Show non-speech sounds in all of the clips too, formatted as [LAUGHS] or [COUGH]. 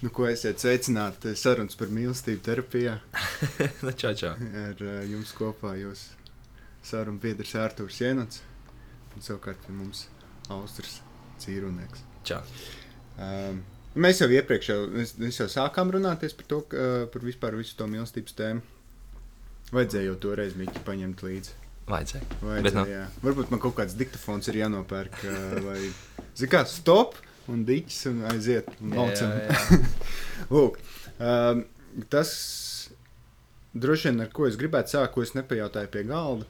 Nu, ko esiet sveicināti sarunas par mīlestību terapijā? [LAUGHS] nu, čau, čau. Ar uh, jums kopā jūs sarunu biedrs Ārtūrs Jenots un savukārt pie mums Austras Cīrunieks. Čau. Um, mēs jau iepriekš jau, mēs, mēs jau sākām runāties par to, ka, uh, par vispār visu to mīlestības tēmu. Vajadzēja jau toreiz Miķi paņemt līdzi. Vajadzēja. Vajadzēja, Bet, nu, jā. Varbūt man kaut kāds diktafons ir jānopērk, vai, zin kā, stop! Un dīķis un aiziet. Un jā, [LAUGHS] Lūk, um, tas droši vien, ar ko es gribētu sākt, ko es nepajautāju pie galda.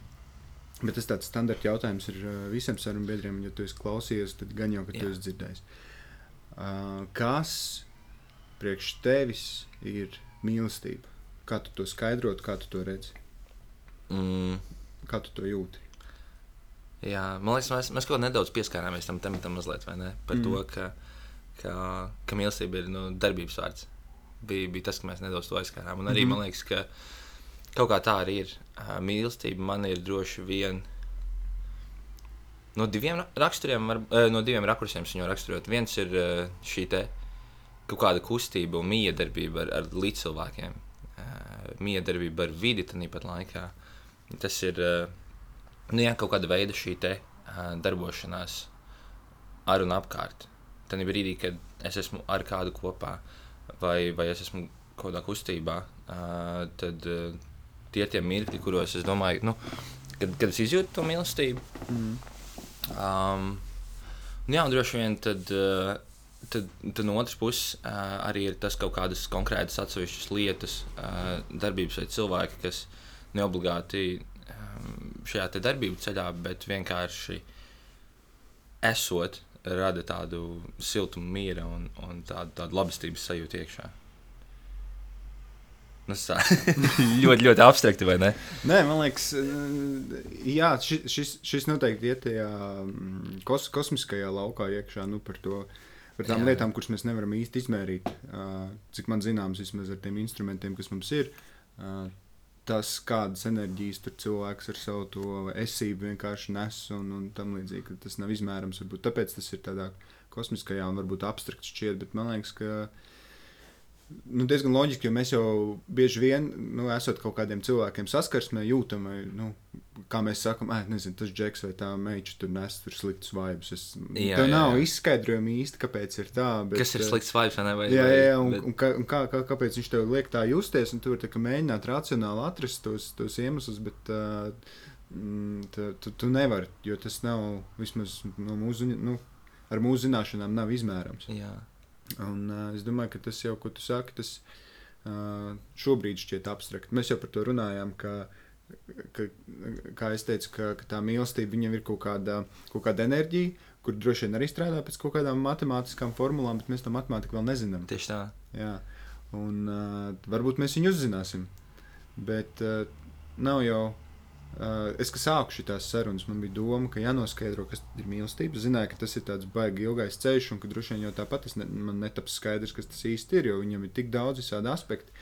Bet tas tāds standarta jautājums ir uh, visiem sarunu biedriem, ja tu esi klausījies, tad gan jau, ka tu Jā. esi dzirdējis. Uh, kas priekš tevis ir mīlestība? Kā tu to skaidrot, kā tu to redzi, mm, kā tu to jūti? Jā, man liekas, mēs, mēs kaut kā nedaudz pieskārāmies tam tematam mazliet, vai ne? Par Mm. to, ka, ka, ka mīlestība ir nu, darbības vārds. Bija, bija tas, ka mēs nedaudz to aizskārām. Un arī mm man liekas, ka kaut kā tā arī ir. Mīlestība man ir droši vien. No diviem ra- raksturiem, var, no diviem rakursiem viņu raksturot. Viens ir šī te kaut kāda kustība un miedarbība ar, ar līdzcilvēkiem. Miedarbība ar vidi tāpat laikā. Tas ir uh, nu, jā, kaut kāda veida šī te, uh, darbošanās ar un apkārt. Tad brīdī, kad es esmu ar kādu kopā, vai, vai es esmu kaut kādā kustībā, uh, tad uh, tie ir tie mirkļi, kuros es domāju, nu, kad, kad es izjūtu to mīlestību. Mm. Um, nu jā, droši vien tad, uh, tad, tad no otras puses uh, arī ir tas kaut kādas konkrētas atsevišķas lietas, uh, darbības vai cilvēki, kas neobligāti šajā darbību ceļā, bet vienkārši esot, rada tādu siltumu, miera un, un tādu, tādu labestības sajūtu iekšā. Nu, tas [LAUGHS] tā ļoti, ļoti abstrakti, vai ne? Nē, man liekas, jā, šis, šis, noteikti iet tajā mm, kos, kosmiskajā laukā iekšā nu, par, to, par tām Jā. lietām, kuras mēs nevaram īsti izmērīt. Cik man zināms, vismaz ar tiem instrumentiem, kas mums ir. Tas, kādas enerģijas tur cilvēks ar savu to esību vienkārši nes un, un tam līdzīgi, tas nav izmērams. Varbūt tāpēc tas ir tādā kosmiskajā un varbūt abstrakts šķiet, bet man liekas, ka nu, diezgan loģiski, jo mēs jau bieži vien, nu, esot kaut kādiem cilvēkiem saskarsmē, jūtam, vai, nu, kā mēs sakām, nezinu, tas džeks vai tā meitene tur nes tur sliktus vibes. Es, Jā, tev jā, nav jā. izskaidrojumi īsti, kāpēc ir tā. Bet, Kas ir eh, slikts vibes, vai ne? Vai, Jā, jā, un, bet- un, kā, un kā, kā, kāpēc viņš tev liek tā justies, un tu vari tā kā mēģināt racionāli atrast tos, tos iemeslus, bet uh, tu, tu, tu nevari, jo tas nav vismaz no mūsu, nu, ar mūsu zināšanām nav izmērams. Jā. Un, uh, es domāju, ka tas jau, ko tu saki, tas uh, šobrīd šķiet abstrakt. Mēs jau par to runājām, ka, ka, kā es teicu, ka, ka tā mīlestība viņam ir kaut kāda, kaut kāda enerģija, kur droši vien arī strādā pēc kaut kādām matemātiskām formulām, bet mēs to matemātiku vēl nezinām. Tieši tā. Jā. Un uh, varbūt mēs viņu uzzināsim. Bet uh, nav jau. Uh, es, sāku šīs sarunas, man bija doma, ka jānoskaidro, kas ir mīlestība. Es zināju, ka tas ir tāds baigi ilgais ceļš, un ka droši vien jau tāpat ne, man netaps skaidrs, kas tas īsti ir, jo viņam ir tik daudz visādi aspekti.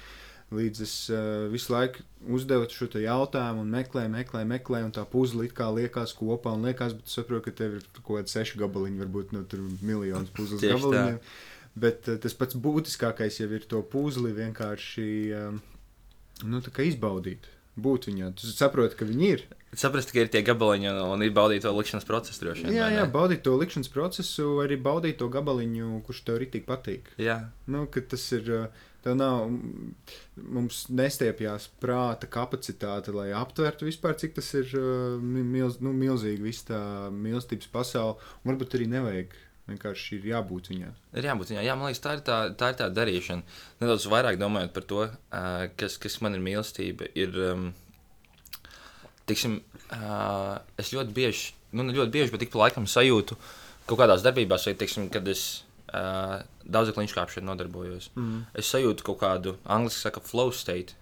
Līdz es uh, visu laiku uzdevu šo jautājumu, un meklēju, meklēju, meklēju, un tā puzle kā liekas kopā, un liekas, bet saprotu, ka tev ir kaut kādi seši gabaliņi, varbūt no tur miljonus puzles gabaliņiem. Bet uh, tas pats būtiskākais jau ir to puzli vienkārši um, nu, izbaudīt. Būt viņā. Tu saproti, ka viņi ir. Saprast, ka ir tie gabaliņi un, un ir baudīt to likšanas procesu droši vien. Jā, jā, baudīt to likšanas procesu, arī baudīt to gabaliņu, kurš tev ritīgi patīk. jā. Nu, ka tas ir. Tev nav, mums nestiepjas prāta kapacitāte, lai aptvertu vispār, cik tas ir mi- milz, nu, milzīgi, viss tā mīlestības pasaule. Varbūt arī nevajag. Vienkārši ir jābūt viņai. Ir jābūt viņai. Jā, man liekas, tā ir tā, tā, ir tā darīšana. Nedaudz vairāk domājot par to, kas, kas man ir mīlestība. Ir, um, tiksim, es ļoti bieži, nu, ne ļoti bieži, bet ik pa laikam sajūtu kaut kādās darbībās, vai, tiksim, kad es daudz kliņškāpšanu nodarbojos. Mm. Es sajūtu kaut kādu, angļuiski saka, flow state.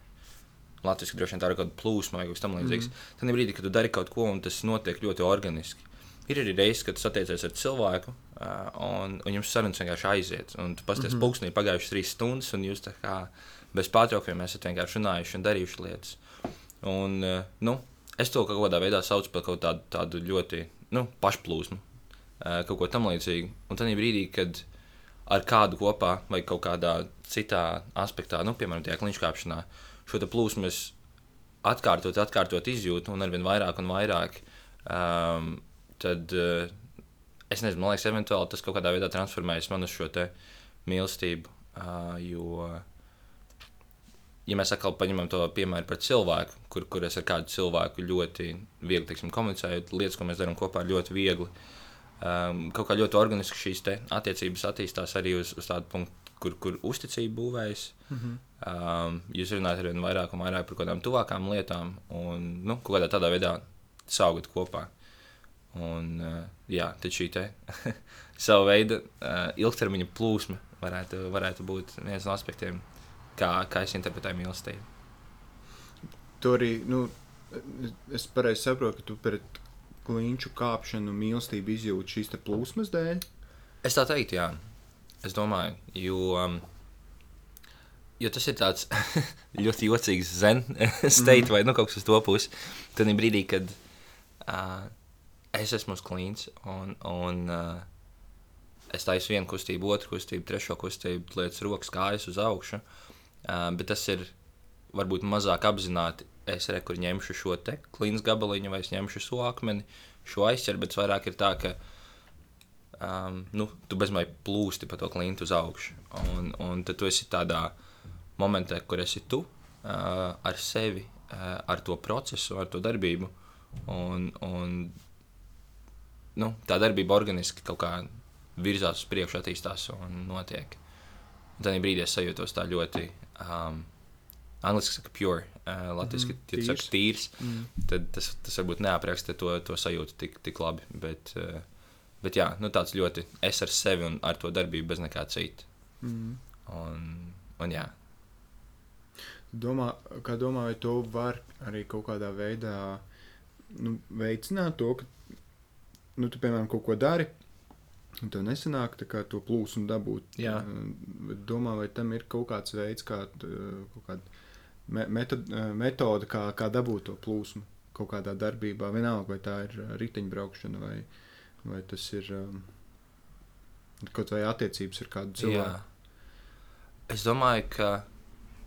Latvijas droši vien tā ir kaut kāda plūsma vai kaut kas tamlīdzīgs. Mm. Tad brīdī, kad tu dari kaut ko, un tas notiek ļoti organiski. Ir arī reizes, kad satiecies ar cilvēku, uh, un, un jums sarunas vienkārši aiziet. Un tu pasties, mm. -hmm. pulkstenī pagājušas trīs stundas, un jūs tā kā bez pārtraukumiem esat vienkārši runājuši un darījuši lietas. Un, uh, nu, es to kaut kādā veidā saucu par kaut tādu, tādu ļoti nu, pašplūsmu, uh, kaut ko tamlīdzīgu. Un tad brīdī, kad ar kādu kopā vai kaut kādā citā aspektā, nu, piemēram, tajā kliņškāpšanā, šo plūsmu es atkārtot, atkārtot izjūtu un arvien vairāk un vairāk, um, tad uh, es nezinu, man liekas, eventuāli tas kaut kādā veidā transformējas man uz šo te mīlestību, uh, jo, ja mēs atkal paņemam to piemēru par cilvēku, kur, kur es ar kādu cilvēku ļoti viegli, teiksim, komunicēju, lietas, ko mēs darām kopā, ir ļoti viegli, um, kaut kā ļoti organiski šīs attiecības attīstās arī uz, uz tādu punktu, kur, kur uzticība būvējas. Mm -hmm. um, jūs runājat ar vien vairāk un vairāk par kaut kādām tuvākām lietām, un nu, kaut kādā tādā veidā saugat kopā. Un, uh, jā, tad šī te [LAUGHS] sava veida uh, ilgtermiņa plūsma varētu, varētu būt viens no aspektiem, kā, kā es interpretēju mīlestību. Tu arī, nu, es pareizi saprotu, ka tu pret kliņšu kāpšanu mīlestību izjūti šīs plūsmas dēļ. Es tā teiktu, jā. Es domāju, jo, um, jo tas ir tāds [LAUGHS] ļoti jocīgs zen [LAUGHS] state, mm. vai nu, kaut kas uz to pusi. Tad brīdī, kad uh, es esmu uz klīns un, un uh, es taisu vienu kustību, otru kustību, trešo kustību, lietas rokas, kājas uz augšu, uh, bet tas ir varbūt mazāk apzināti. Es re, kur ņemšu šo te klīns gabaliņu, vai es ņemšu šo akmeni, šo aizķeru, bet vairāk ir tā, ka um, nu, tu bezmai plūsti pa to klintu uz augšu. Un, un tad tu esi tādā momentā, kur esi tu uh, ar sevi, uh, ar to procesu, ar to darbību. Un, un, nu, tā darbība organiski kaut kā virzās uz priekšu, attīstās un notiek. Un tad brīdī es sajūtos tā ļoti. Um, Angliski saka, pure, uh, latviešu mm, ja saka, tīrs. Mm. Tad tas, tas varbūt neapraksta to, to sajūtu tik, tik labi. Bet, uh, Bet jā, nu, tāds ļoti es ar sevi un ar to darbību bez nekā cita. Mm. Un, un jā. Domā, kā domā, vai to var arī kaut kādā veidā nu, veicināt to, ka, nu, tu, piemēram, kaut ko dari, un tev nesanāk to plūsmu dabūt. Jā. Domā, vai tam ir kaut kāds veids, kā kaut kāda metode, metode kā, kā dabūt to plūsmu kaut kādā darbībā, vienalga, vai tā ir riteņbraukšana vai ne vai tas ir kaut vai attiecības ar kādu cilvēku. Jā. Es domāju, ka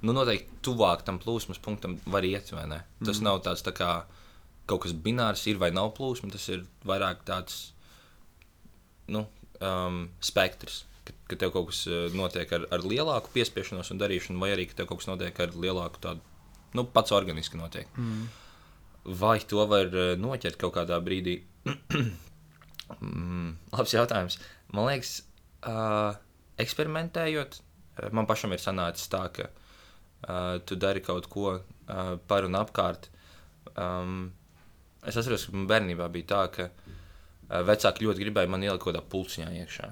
nu, noteikti tuvāk tam plūsmas punktam var iet. Tas mm. nav tāds tā kā kaut kas binārs, ir vai nav plūsma. Tas ir vairāk tāds nu, um, spektrs. Ka, ka tev kaut kas uh, notiek ar, ar lielāku piespiešanos un darīšanu, vai arī ka tev kaut kas notiek ar lielāku tādu, nu, pats organiski notiek. Mm. Vai to var uh, noķert kaut kādā brīdī? [CLEARS THROAT] Mm, labs jautājums. Man liekas, uh, eksperimentējot, man pašam ir sanācis tā, ka uh, tu dari kaut ko uh, par un apkārt. Um, es atceros, ka bērnībā bija tā, ka vecāki ļoti gribēja man ielikt kaut kādā pulciņā iekšā.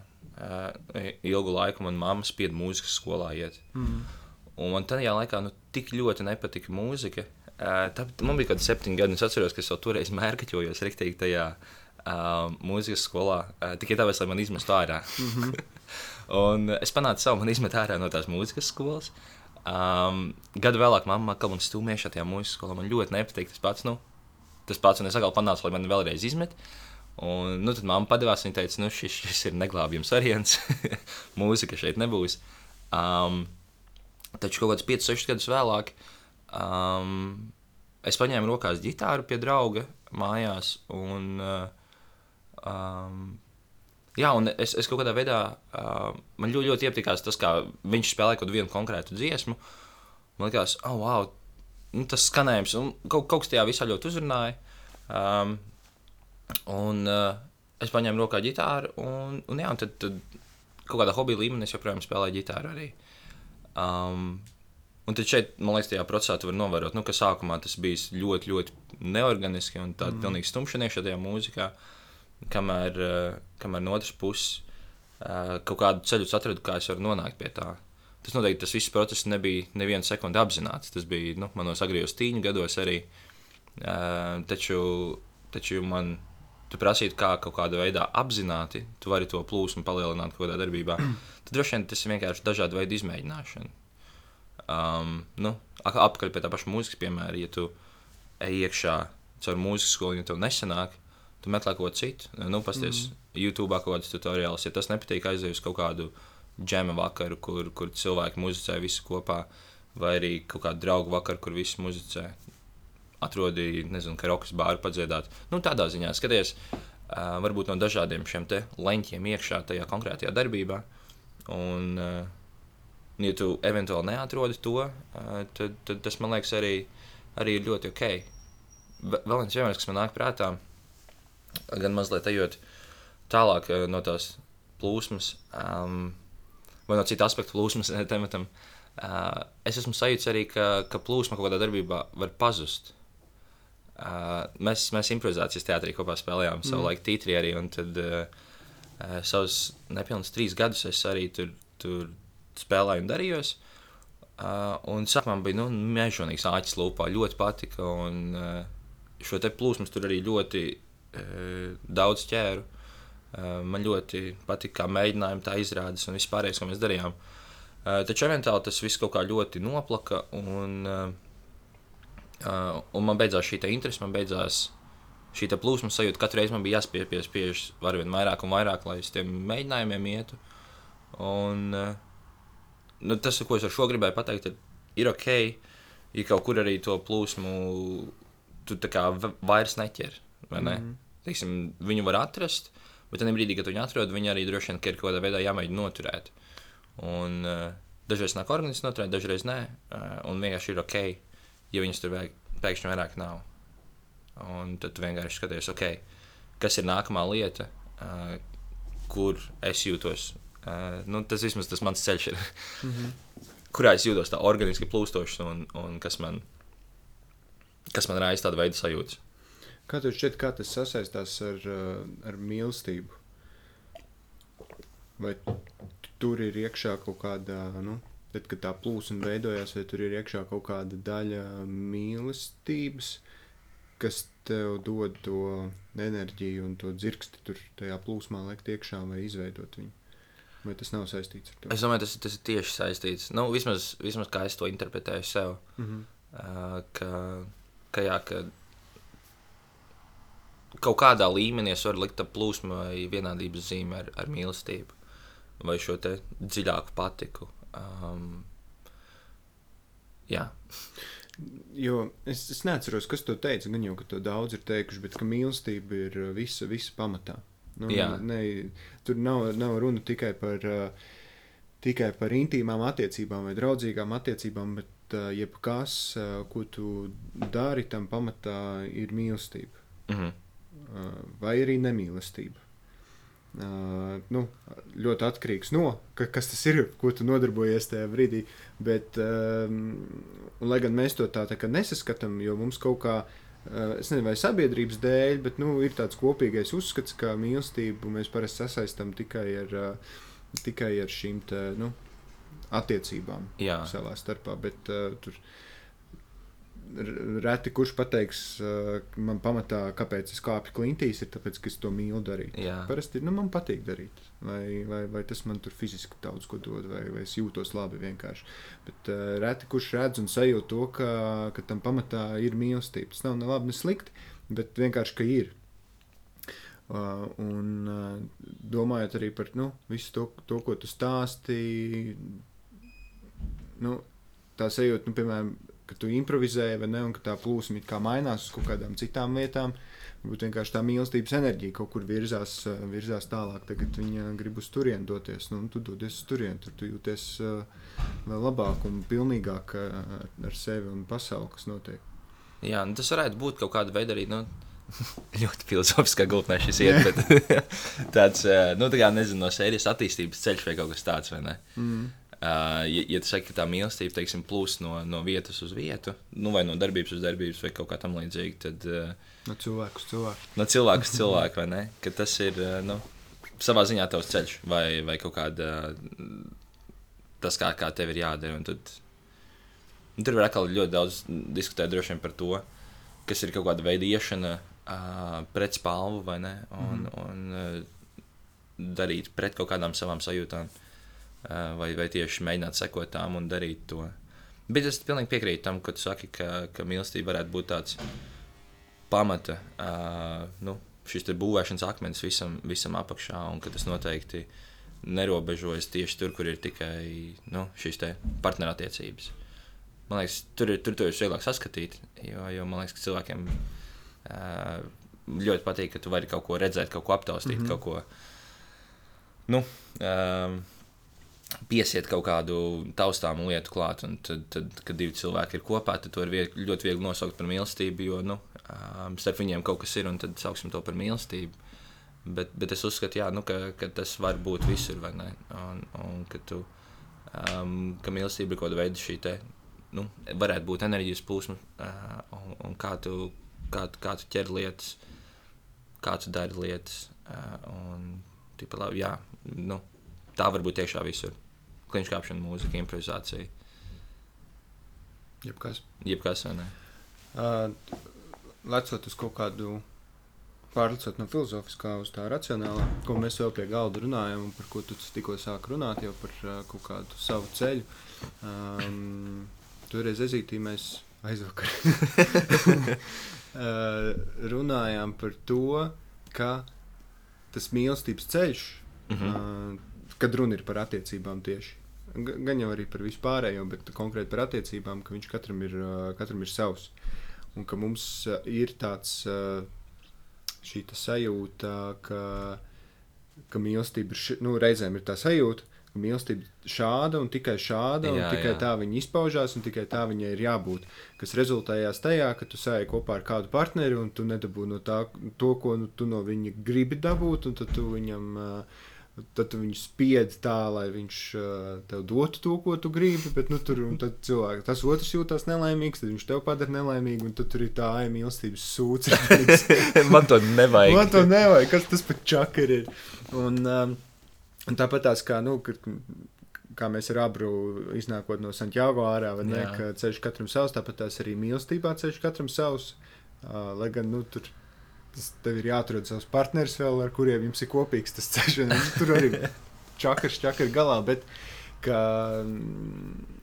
Ilgu laiku man mamma spieda mūzikas skolā iet. Mm. Un man tajā laikā nu, tik ļoti nepatika mūzika. Uh, tā, man bija kaut kādi septiņi gadi, un es atceros, ka es jau toreiz mērķojos rīktīgi tajā uh, mūzikas skolā uh, tikai tāpēc, lai man izmestu ārā. -hmm. [LAUGHS] un es panācu savu, man izmet ārā no tās mūzikas skolas. Um, gadu vēlāk mamma atkal man stūmēja šajā mūzikas skolā. Man ļoti nepatīk tas pats. Nu, tas pats, un es atkal panācu, lai man vēlreiz izmet. Un, nu, tad mamma padevās, viņa teica, nu, šis, šis ir neglābjams variants. [LAUGHS] Mūzika šeit nebūs. Um, taču kaut kādus 5, 6 gadus vēlāk um, es paņēmu rokās ģitāru pie drauga mājās. Un, uh, Um, jā, un es, es kaut kādā veidā uh, man ļoti, ļoti iepatikās tas, kā viņš spēlēja kaut vienu konkrētu dziesmu. Man liekas, oh, wow, nu, tas skanējums, un kaut, kaut kas tajā visā ļoti uzrunāja. Um, un uh, es paņēmu rokā ģitāru, un, un, jā, un tad, tad kaut kādā hobija līmenī es joprojām spēlēju ģitāru arī. Um, Un tad šeit, man liekas, tajā procesā tu vari novērot, nu, ka sākumā tas bija ļoti, ļoti neorganiski un tāda mm. pilnīgi stumšanieša tajā mūzikā. Uh, kamēr, eh, kamēr no otras puses eh, kaut kādu ceļu atradu, kā es varu nonākt pie tā. Tas noteikti tas viss process nebija nevienu sekundi apzināts. Tas bija nu, manos agrījos tīņu gados arī. Uh, taču, taču man tu prasītu, kā kaut kādā veidā apzināti, tu vari to plūsmu palielināt kaut kādā darbībā. [CLEARS THROAT] Tad droši vien tas ir vienkārši dažādu veidu izmēģināšana. Um, nu, apakaļ pie tā paša mūzikas piemēra, ja tu ej iekšā caur mūzikas skolu, ja tev nesanāk, tu meklē kaut ko citu. Nu, pasties, mm. YouTube kaut kādas tutoriālus. Ja tas nepatīk, aizej uz kaut kādu džema vakaru, kur, kur cilvēki muzicē visi kopā, vai arī kaut kādu draugu vakaru, kur visi muzicē. Atrodīja, nezinu, ka rokas bāru padziedāt. Nu, tādā ziņā skaties, uh, varbūt no dažādiem šiem te leņķiem iekšā tajā konkrētajā darbībā. Un, uh, ja tu eventuāli neatrodi to, uh, tad, tad tas man liekas arī, arī ir ļoti ok. Vēl viens piemērs, kas man nāk prātā, gan mazliet ejot tālāk no tās plūsmas, um, vai no cita aspekta plūsmas [LAUGHS] tematam. Uh, es esmu sajūta arī, ka, ka plūsma kaut kādā darbībā var pazust. Uh, mēs, mēs improvizācijas teātrī kopā spēlējām mm. savu laiku tītrī arī, un tad uh, savus nepilnus trīs gadus es arī tur, tur spēlēju un darījos. Uh, un sākumā bija nu, mežonīgs āķis lūpā, ļoti patika, un uh, šo te plūsmas tur arī ļoti uh, daudz ķēru. Uh, man ļoti patika, kā mēģinājumi tā izrādes un viss pārējais, ko mēs darījām. Uh, taču eventuāli tas viss kaut kā ļoti noplaka, un, uh, uh, un man beidzās šī interese, man beidzās šī plūsma sajūta. Katru reizi man bija jāspiež pie arvien vairāk un vairāk, lai uz tiem mēģinājumiem ietu. Un, uh, nu, tas, ko es ar šo gribēju pateikt, ir, ir ok, ja kaut kur arī to plūsmu tu vairs neķer. Ne? Mm -hmm. Teiksim, viņu var atrast, Bet tajā brīdī, kad viņi atrod, viņi arī droši vien ir kaut kādā veidā jāmēģina noturēt. Un, uh, dažreiz nāk organisms noturēt, dažreiz nē. Uh, un vienkārši ir ok, ja viņas tur vajag, pēkšņi vairāk nav. Un tad vienkārši skaties, ok, kas ir nākamā lieta, uh, kur es jūtos. Uh, nu, tas vismaz tas mans ceļš ir. mm -hmm. [LAUGHS] Kurā es jūtos tā organiski plūstošs un, un kas man, kas man raisa tādu veidu sajūtas. Kā tev šķiet, kā tas sasaistās ar, eh, ar mīlestību? Vai tur ir iekšā kaut kāda, nu, tad, kad tā plūsma veidojās, vai tur ir iekšā kaut kāda daļa mīlestības, kas tev dod to enerģiju un to dzirksti tur tajā plūsmā liekt iekšā vai izveidot viņu? Vai tas nav saistīts ar to? Es domāju, tas, tas ir tieši saistīts. Nu, vismaz, vismaz kā es to interpretēju sev. Mm -hmm. uh, ka, ka, jā, ka kaut kādā līmenī es varu likt plūsmu vai vienādības zīmi ar, ar mīlestību vai šo dziļāku patiku. Um, jā. Jo es, es neatceros, kas to teica. Gan jau, ka to daudz ir teikuši, bet ka mīlestība ir uh, visa, visa pamatā. Nu, Jā. ne, tur nav, nav runa tikai par, uh, tikai par intīmām attiecībām vai draudzīgām attiecībām, bet uh, jebkas, ko tu dari, tam pamatā ir mīlestība. Mm -hmm vai arī nemīlestība. Uh, nu, ļoti atkarīgs no ka, kas tas ir, ko tu nodarbojies tajā brīdī. Bet, um, lai gan mēs to tā, tā nesaskatām, jo mums kaut kā, uh, es nezinu, vai sabiedrības dēļ, bet nu, ir tāds kopīgais uzskats, ka mīlestību mēs parasti sasaistām tikai ar, uh, tikai ar šīm te, nu, attiecībām Jā. savā starpā. Bet, uh, tur, reti kurš pateiks, uh, man pamatā, kāpēc es kāpu klintīs, ir tāpēc, ka es to mīlu darīt. Jā. Parasti nu, man patīk darīt, vai, vai, vai tas man tur fiziski daudz ko dod, vai, vai es jūtos labi vienkārši. Bet uh, reti kurš redz un sajūt to, ka, ka tam pamatā ir mīlestība. Tas nav ne labi, ne slikti, bet vienkārši, ka ir. Uh, un uh, domājot arī par nu, visu to, to, ko tu stāstīji, nu, tā sajūta, nu, piemēram, ka tu improvizē, vai ne, un ka tā plūsma kā mainās uz kaut kādām citām lietām. Varbūt vienkārši tā mīlestības enerģija kaut kur virzās, eh, virzās tālāk. Tagad viņa grib uz turieni doties. Nu, tu dodies uz turieni, tur tu jūties uh, vēl labāk un pilnīgāk uh, ar sevi un pasauli, kas notiek. Jā, nu, tas varētu būt kaut kāda veida arī. Nu... [LAUGHS] ļoti filozofiskā gultnē šis iet, bet [LAUGHS] tāds, nu, tā kā, nezinu, no sērijas attīstības ceļš vai kaut kas tāds, vai ne? Mm. Uh, ja, ja tu saki, ka tā mīlestība teiksim, plūst no, no vietas uz vietu, nu, vai no darbības uz darbības, vai kaut kā tamlīdzīga, tad. Uh, no cilvēka uz cilvēku. No cilvēka uz cilvēku, vai ne? Ka tas ir uh, nu, savā ziņā tavs ceļš, vai, vai kaut kāda. Tas, kā, kā tev ir jādara. Tad, nu, tur var atkal ļoti daudz diskutēt vien par to, kas ir kaut kāda veida iešana uh, pret spalvu, vai ne? Un, mm. un uh, darīt pret kaut kādām savām sajūtām. Uh, vai, vai tieši mēģināt sekot tām un darīt to. Bet es pilnīgi piekrītu tam, ka tu saki, ka, ka mīlestība varētu būt tāds pamata, uh, nu, šis būvēšanas akmens visam, visam apakšā, un ka tas noteikti nerobežojas tieši tur, kur ir tikai nu, šīs partnerattiecības. Man liekas, tur ir tur to vieglāk saskatīt, jo, jo man liekas, ka cilvēkiem uh, ļoti patīk, ka tu vari kaut ko redzēt, kaut ko aptaustīt, mm -hmm. kaut ko nu, um, piesiet kaut kādu taustāmu lietu klāt. Un tad, tad, kad divi cilvēki ir kopā, tad to ir viegli, ļoti viegli nosaukt par mīlestību, jo nu, starp viņiem kaut kas ir, un tad sauksim to par mīlestību. Bet, bet es uzskatu, jā, nu, ka, ka tas var būt visur, vai ne? Un, un ka, tu, um, ka mīlestība ir kaut kāda veida šī te, nu, varētu būt enerģijas plūsma, uh, un, un kā, tu, kā, kā tu ķer lietas, kā tu dari lietas. Uh, un, tipa, labi, jā, nu, tā var būt iekšā visur. Kliņš kāpšana, mūzika, improvizācija. Jebkas. Jebkas, vai ne? Uh, lecot uz kaut kādu pārlicot no filozofiskā uz tā racionālā, ko mēs jau pie galda runājam, un par ko tu tikko sāki runāt, jau par uh, kaut kādu savu ceļu. Um, toreiz ezītī mēs aizvakar [LAUGHS] uh, runājām par to, ka tas mīlestības ceļš, mm -hmm. uh, kad runa ir par attiecībām tieši. Gan jau arī par vispārējo, bet konkrēti par attiecībām, ka viņš katram ir, uh, katram ir savs. Un ka mums uh, ir tāds uh, šī sajūta, ka, ka mīlestība ir, ši, nu, reizēm ir tā sajūta, ka mīlestība ir šāda un tikai šāda, un jā, tikai jā. tā viņa izpaužās, un tikai tā viņai ir jābūt. Kas rezultējās tajā, ka tu sēji kopā ar kādu partneri, un tu nedabū no tā, to, ko nu, tu no viņa gribi dabūt, un tad tu viņam. Tad tu viņu spiedzi tā, lai viņš uh, tev dotu to, ko tu gribi. Bet, nu, tur cilvēki, tas otrs jūtas nelaimīgs, tad viņš tev padara nelaimīgu, un tur ir tā mīlestības sūds. [LAUGHS] Man to nevajag. Man to nevajag. Kas tas pat čakar ir? Un, um, Un tāpat tās kā, nu, kad, kā mēs ar abru iznākot no Santiago ārā, vai ne, ka ceļš katram savs, tāpat tās arī mīlestībā ceļš katram savs. Uh, lai gan, nu, tur tas tev ir jāatrod savs partneris vēl, ar kuriem jums ir kopīgs tas ceļš, tur arī čakars, čakars galā, bet ka mm,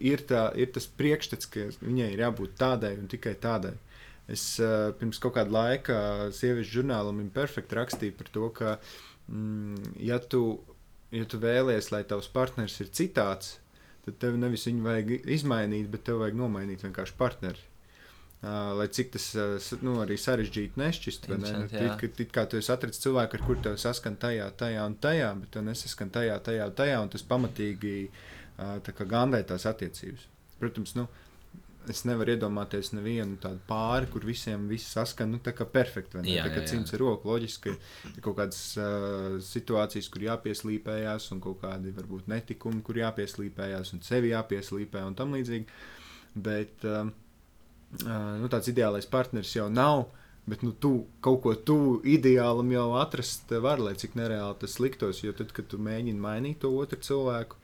ir, tā, ir tas priekšstats, ka viņai ir jābūt tādai un tikai tādai. Es uh, pirms kaut kāda laika sieviešu žurnālam Imperfect rakstīju par to, ka mm, ja, tu, ja tu vēlies, lai tavs partneris ir citāds, tad tev nevis viņu vajag izmainīt, bet tev vajag nomainīt vienkārši partneri. Uh, lai cik tas uh, nu, arī sarežģīti nešķist, ne? It, it, it kā tu esi atradzis cilvēku, ar kuru tev saskan tajā, tajā un tajā, bet tev nesaskan tajā, tajā un tajā, un tas pamatīgi uh, gandē tās attiecības. Protams, nu, es nevaru iedomāties nevienu tādu pāri, kur visiem viss saskan, nu, tā kā perfekti. Jā, tā kā cimds ir roka, loģiski, ir kaut kādas uh, situācijas, kur jāpieslīpējās, un kaut kādi varbūt netikumi, kur jāpieslīpējās, un sevi jāpieslīpē un tam līdzīgi. Bet uh, nu, tāds ideālais partneris jau nav. Bet nu, tu kaut ko tuvu ideālam jau atrast var, lai cik nereāli tas liktos. Jo tad, kad tu mēģini mainīt to otru cilvēku,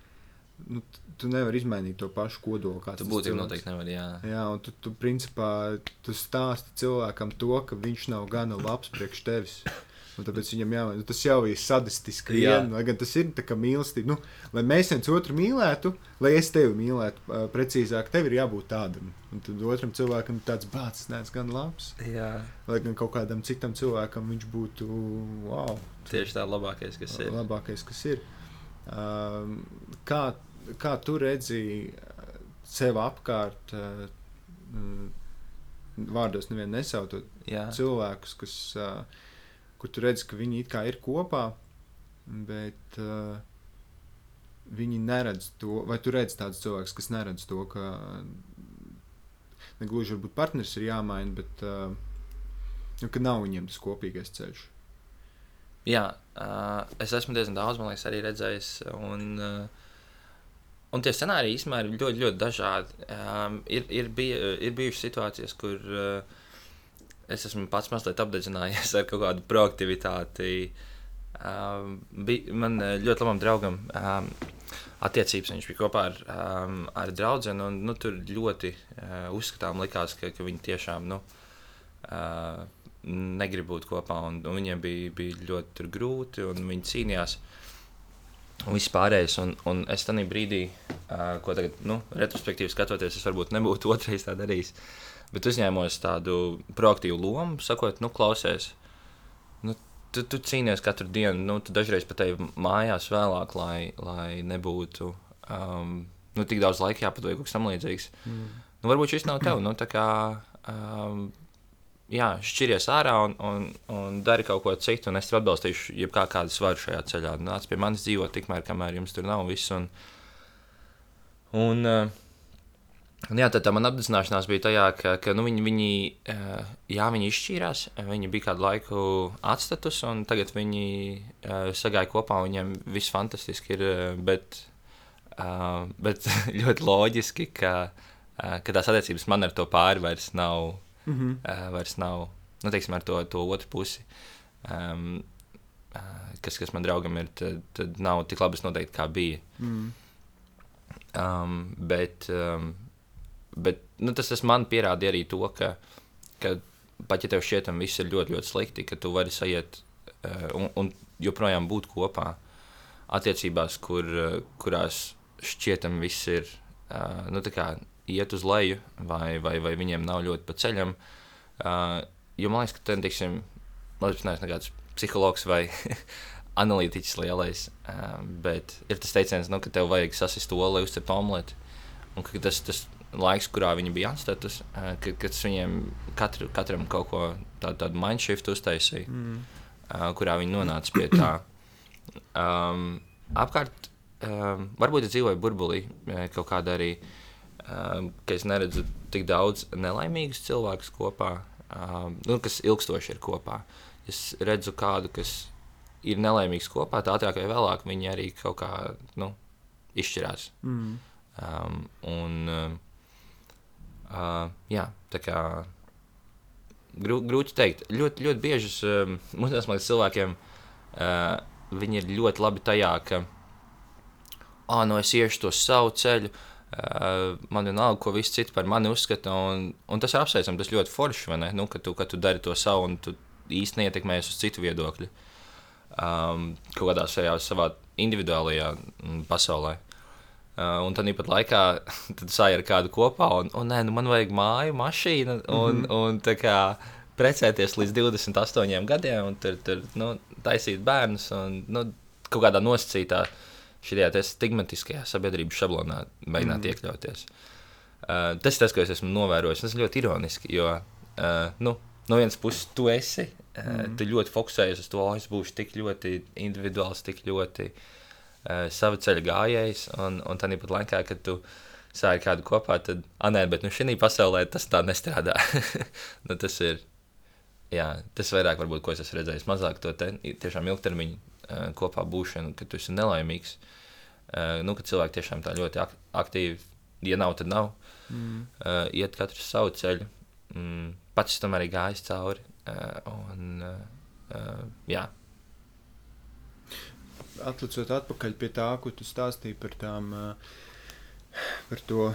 nu, tu nevari izmainīt to pašu kodolu. Tu būtībā noteikti nevari. Jā, jā un tu, tu principā tu stāsti cilvēkam to, ka viņš nav gana labs priekš tevis. Un tāpēc viņam jāmaina. Nu, tas jau ir sadistiski. Jā, vien, gan tas ir kā mīlestība. Nu, lai mēs viens otru mīlētu, lai es tevi mīlētu, uh, precīzāk, tev ir jābūt tādam. Un tad otram cilvēkam tāds bācis, nē, gan labs. Jā. Lai gan kaut kādam citam cilvēkam viņš būtu wow. Tieši tā labākais, kas ir. Labākais, kas ir. Uh, kā kā tu redzi sev apkārt, uh, vārdos nevienu nesautot Jā. cilvēkus, kas, uh, kur tu redzi, ka viņi it kā ir kopā, bet uh, viņi neredz to, vai tu redz tādus cilvēkus, kas neredz to, ka negluži varbūt partneris ir jāmaina, bet uh, nu, ka nav viņiem tas kopīgais ceļš. Jā, uh, es esmu diezgan daudz, man liekas, arī redzējis. Un, uh, Un tie scenāriji īstenībā ir ļoti, ļoti dažādi. Um, ir, ir, bija, ir bijušas situācijas, kur uh, es esmu pats mazliet apdedzinājies [LAUGHS] ar kaut kādu proaktivitāti. Um, bija, man ļoti labam draugam um, attiecības, viņš bija kopā ar, um, ar draugu. Nu, tur ļoti uh, uzskatām, likās, ka, ka viņi tiešām nu, uh, negrib būt kopā. Un, un viņiem bija, bija ļoti grūti, un viņi cīnījās. Uh, un viss pārējais. Un, un es tajā brīdī, uh, ko tagad, nu, retrospektīvi skatoties, es varbūt nebūtu [LAUGHS] otrais tā darījis. Bet uzņēmos tādu proaktīvu lomu, sakot, nu, klausies, nu, tu, tu cīnies katru dienu, nu, tu dažreiz pat ej mājās vēlāk, lai, lai nebūtu um, nu, tik daudz laika jāpavada kaut kas tamlīdzīgs. Mm. Nu, varbūt šis nav tev. Nu, kā um, jā, šķiries ārā un, un, un dari kaut ko citu, un es tev atbalstīšu, jebkā kāda svaru šajā ceļā. Nāc pie manis dzīvot, tikmēr, kamēr jums tur nav viss. Un, un, uh, Un jā, tad tā mana apzināšanās bija tajā, ka, ka nu, viņi, viņi, uh, jā, viņi izšķīrās, viņi bija kādu laiku atstatus, un tagad viņi uh, sagāja kopā, un viņiem viss fantastiski ir, bet, uh, bet [LAUGHS] ļoti loģiski, ka, ka tās attiecības man ar to pāri vairs nav, mm -hmm. vairs nav, nu, teiksim, ar to, to otru pusi. Um, kas, kas man draugam ir, tad, tad nav tik labas noteikti, kā bija. Mm. Um, bet, um, Bet nu, tas, tas man pierādīja arī to, ka, ka pat ja tev šķietam viss ir ļoti, ļoti slikti, ka tu vari sajiet uh, un, un joprojām būt kopā attiecībās, kur, uh, kurās šķietam viss ir uh, nu, iet uz leju, vai, vai, vai viņiem nav ļoti pa ceļam. Uh, jo man liekas, ka ten, teiksim, labi, neesmu nekāds psihologs vai [LAUGHS] analītiķis lielais, uh, bet ir tas teiciens, nu, ka tev vajag sasist olu, lai uzceptu omleti. Un tas, tas laiks, kurā viņi bija atstatus, kad, kad viņiem katru, katram kaut ko tādu, tādu mindshift uztaisīja, mm. kurā viņi nonāca pie tā. Um, apkārt, um, varbūt es dzīvoju burbulī kaut kādā arī, um, ka es neredzu tik daudz nelaimīgus cilvēkus kopā, um, nu, kas ilgstoši ir kopā. Es redzu kādu, kas ir nelaimīgs kopā, tā ātrāk vai vēlāk viņi arī kaut kā nu, izšķirās. Mm. Um, un, um, Uh, jā, tā kā grū, grūti pateikt. Ļoti, ļoti bieži um, [LAUGHS] mūsdienās cilvēkiem uh, viņi ir ļoti labi tajā, ka ah, nu es iešu to savu ceļu. Uh, man vienalga, ko visi citi par mani uzskata. Un, un tas ir apsveicami, tas ļoti forši, nu, ka, tu, ka tu dari to savu un tu īsti neietekmējies uz citu viedokļu. Um, kaut kādā savā, individuālajā pasaulē. Uh, un tad pat laikā [LAUGHS] ar kādu kopā, un, un nē, nu man vajag māju, mašīnu, un, mm -hmm. un tā kā precēties līdz 28 gadiem, un tur, tur nu, taisīt bērnus, un nu, kaut kādā nosacītā šajā stigmatiskajā sabiedrības šablonā mēģināt mm -hmm. iekļauties. Uh, tas ir tas, ko es esmu novērojis. Tas ir ļoti ironiski, jo uh, nu, no vienas puses tu esi, uh, mm -hmm. tu ļoti fokusējies uz to, oh, es būšu tik ļoti individuāls, tik ļoti uh, uh, sava ceļa gājējs, un, un tā pat laikā, kad tu sāki kādu kopā, tad, ah, nē, bet nu, šī pasaulē tas tā nestrādā. [LAUGHS] nu, tas ir. Jā, tas vairāk, varbūt, ko es esmu redzējis, mazāk to te, tiešām ilgtermiņu uh, kopā būšanu, kad tu esi nelaimīgs. Uh, nu, kad cilvēki tiešām tā ļoti ak aktīvi, ja nav, tad nav, mm. iet katrs savu ceļu. Mm, pats tam arī gājis cauri. Un, jā, atlicot atpakaļ pie tā, ko tu stāstīji par tām, par to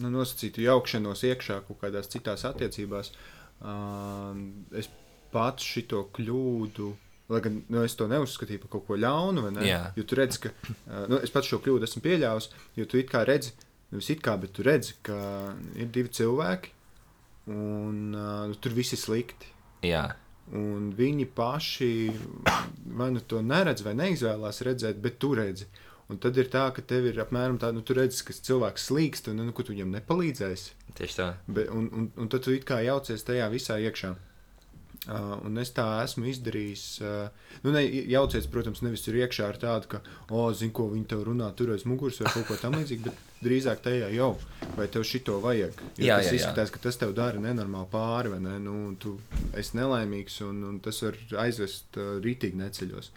nu, nosacītu jaukšanos iekšā kaut kādās citās attiecībās, es pats šito kļūdu. Lai gan nu, es to neuzskatīju par kaut ko ļaunu, jo tu redzi, ka nu, es pats šo kļūdu esmu pieļāvis. Jo tu it kā redzi, nevis it kā, bet tu redzi, ka ir divi cilvēki, un uh, tur viss ir slikti. Jā. Un viņi paši vai nu to neredz, vai neizvēlās redzēt, bet tu redzi. Un tad ir tā, ka tev ir apmēram tā, nu, tu redzi, ka cilvēks slīkst, un nu, tu viņam nepalīdzēsi. Tieši tā. Be, un, un, un tad tu it kā jaucies tajā visā iekšā. Uh, un es tā esmu izdarījis. Uh, nu, ne, jauciet, protams, nevis tur iekšā ar tādu, ka, oh, zinu, ko viņi tev runā, tur aiz muguras vai kaut ko tamlīdzīgu, bet drīzāk tajā jau, vai tev šito vajag. Jo jā, tas jā, izskatās, jā. ka tas tev dara nenormāli pāri, vai ne? Nu, tu esi nelaimīgs, un, un tas var aizvest uh, rītīgi neceļos.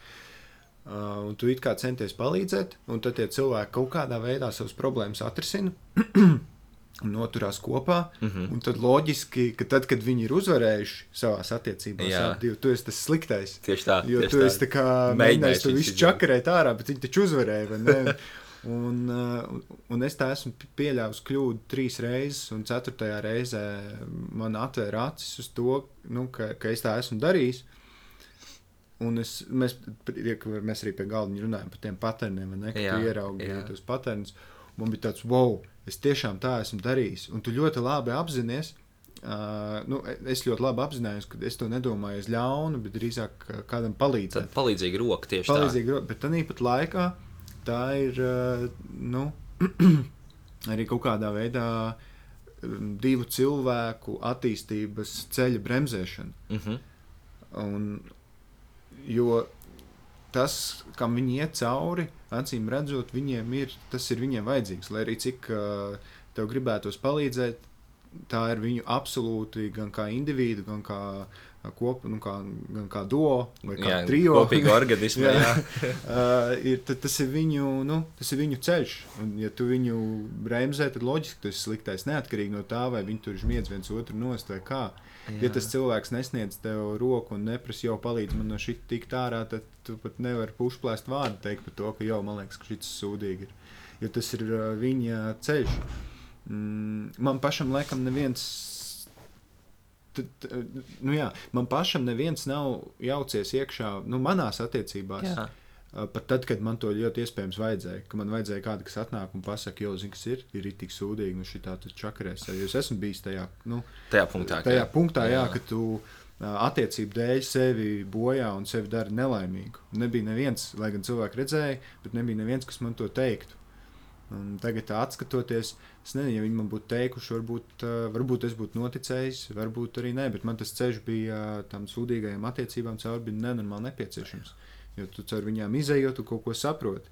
Uh, un tu it kā centies palīdzēt, un tad tie cilvēki kaut kādā veidā savas problēmas atrisina. [CLEARS THROAT] noturās kopā. Mm -hmm. Tad loģiski, ka tad, kad viņi ir uzvarējuši savā attiecībās, jau tu esi tas sliktais. Tieši tā. Jo tieši tu esi tā kā mēģinājis to visu čakarēt ārā, bet viņi taču uzvarēja. [LAUGHS] Un, uh, un es tā esmu pieļāvis kļūdu trīs reizes, un ceturtajā reizē man atvēra acis uz to, nu, ka, ka es tā esmu darījis. Un es, mēs, mēs arī pie galda runājam par tiem paterniem, ne, ka jā, tu ieraudzīji tos paternus. Man bija tāds, wow, es tiešām tā esmu darījis. Un tu ļoti labi apzinājies, Uh, nu, es ļoti labi apzinājos, ka es to nedomāju uz ļaunu, bet drīzāk uh, kādam palīdzēt. Tad palīdzīga roka tieši palīdzīga roka, bet tādā pat laikā tā ir uh, nu, [CLEARS THROAT] arī kaut kādā veidā um, divu cilvēku attīstības ceļa bremzēšana. tā. Mhm. Un, jo tas, kam viņi iet cauri, acīm redzot, viņiem ir, tas ir viņiem vajadzīgs. Lai arī cik uh, tev gribētos palīdzēt, tā ir viņu absolūti gan kā individu, gan kā kopu, nu, kā, gan kā duo vai kā Jā, trio. kopīga [LAUGHS] organisma, jā. [LAUGHS] uh, ir, tad, tas, ir viņu, nu, tas ir viņu ceļš. Un, ja tu viņu bremzē, tad loģiski tas ir sliktais. Neatkarīgi no tā, vai viņi tur žmiedz viens otru nost vai kā. Ja tas cilvēks nesniedz tev roku un neprasa jau palīdz man no šī tik ārā, tad tu pat nevari pušplēst vārdu teikt par to, ka jau man liekas, ka šis sūdīgi ir. Jo tas ir uh, viņa ceļš. Mm, man pašam laikam neviens. Tad, nu jā, man pašam neviens nav jaucies iekšā nu, manās attiecībās. Jā. Pat tad, kad man to ļoti iespējams vajadzēja, ka man vajadzēja kādu, kas atnāk un pasakā, jo, zini, kas ir, ir tik sūdīgi, un šī tā čakarēs. Es esmu bijis tajā, nu, Tajā punktā. ka- tajā punktā, jā, jā. ka tu attiecību dēļ sevi bojā un sevi dara nelaimīgu. Nebija neviens, lai gan cilvēki redzēja, bet nebija neviens, kas man to teiktu. Un tagad, atskatoties, es nezinu, ja viņi man būtu teikuši, varbūt, varbūt es būtu noticējis, varbūt arī nē, bet man tas ceļš bija tam sūdīgajām attiecībām cauri bija nenormāli nepieciešams. Jo tu caur viņām izējot, tu kaut ko saproti.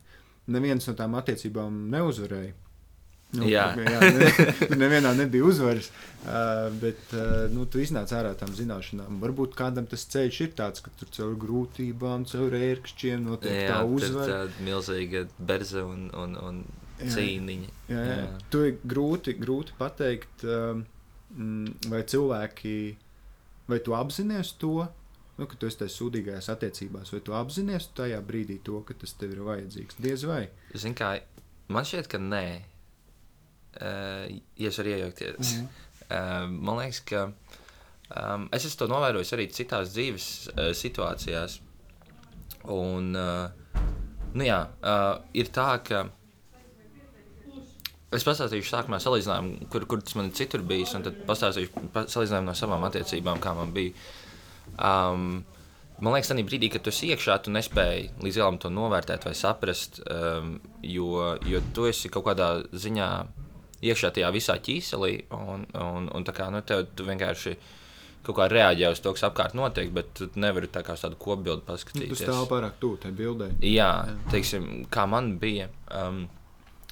Neviens no tām attiecībām neuzvarēja. Nu, Jā. [LAUGHS] jā ne, nevienā nebija uzvaras, uh, bet uh, nu, tu iznāc ārā tam zināšanām. Varbūt kādam tas ceļš ir tāds, ka tur caur grūtībām, caur ērkšķiem notiek Jā, tā tā ir uzvara. milzīga berze un, un, un. Cīniņa. Jā, jā. Tu ir grūti, grūti pateikt, um, mm, vai cilvēki, vai tu apzinājies to, nu, ka tu esi tajās sūdīgajās attiecībās, vai tu apzinājies tajā brīdī to, ka tas tev ir vajadzīgs. Diez vai. Zini, kā man šķiet, ka nē, uh, ja es varu iejaukties. Mhm. Uh, man liekas, ka um, es esmu to novērojis arī citās dzīves uh, situācijās. Un, uh, nu jā, uh, ir tā, ka es pastāstīšu sākumā salīdzinājumu, kur, kur tas man ir citur bijis, un tad pastāstīšu pa, salīdzinājumu no savām attiecībām, kā man bija. Um, man liekas, tajā brīdī, kad tu esi iekšā, tu nespēji līdz galam to novērtēt vai saprast, um, jo, jo tu esi kaut kādā ziņā iekšā tajā visā ķīselī, un, un, un tā kā nu, tev tu vienkārši kaut kā reaģē uz to, kas apkārt notiek, bet tu nevari tā kā uz tādu kopbildi Nu, tu paskatīties. stāv pārāk tuvu tai bildē. Jā, teiksim, kā man bija. Um,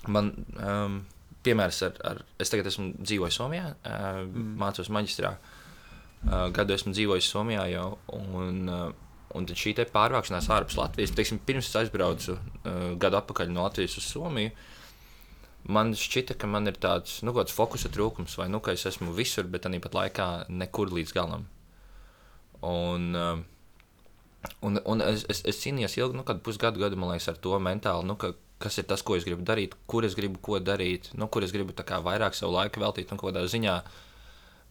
man, um, piemērs ar, ar. Es tagad esmu dzīvojis Somijā, uh, mm. mācos maģistrā. Uh, gadu esmu dzīvojis Somijā jau. Un, uh, un tad šī pārvākšanās ārpus Latvijas, teiksim, pirms es aizbraucu uh, gadu atpakaļ no Latvijas uz Somiju. Man šķita, ka man ir tāds nu, fokusa trūkums, vai nu, ka es esmu visur, bet tāpat laikā nekur līdz galam. Un, uh, un, un es, es, es cīnījos ilgi, nu, kādu pusgadu, gadu, man liekas, ar to mentāli, nu, ka, kas ir tas, ko es gribu darīt, kur es gribu ko darīt, nu, kur es gribu kā vairāk savu laiku veltīt, un kādā ziņā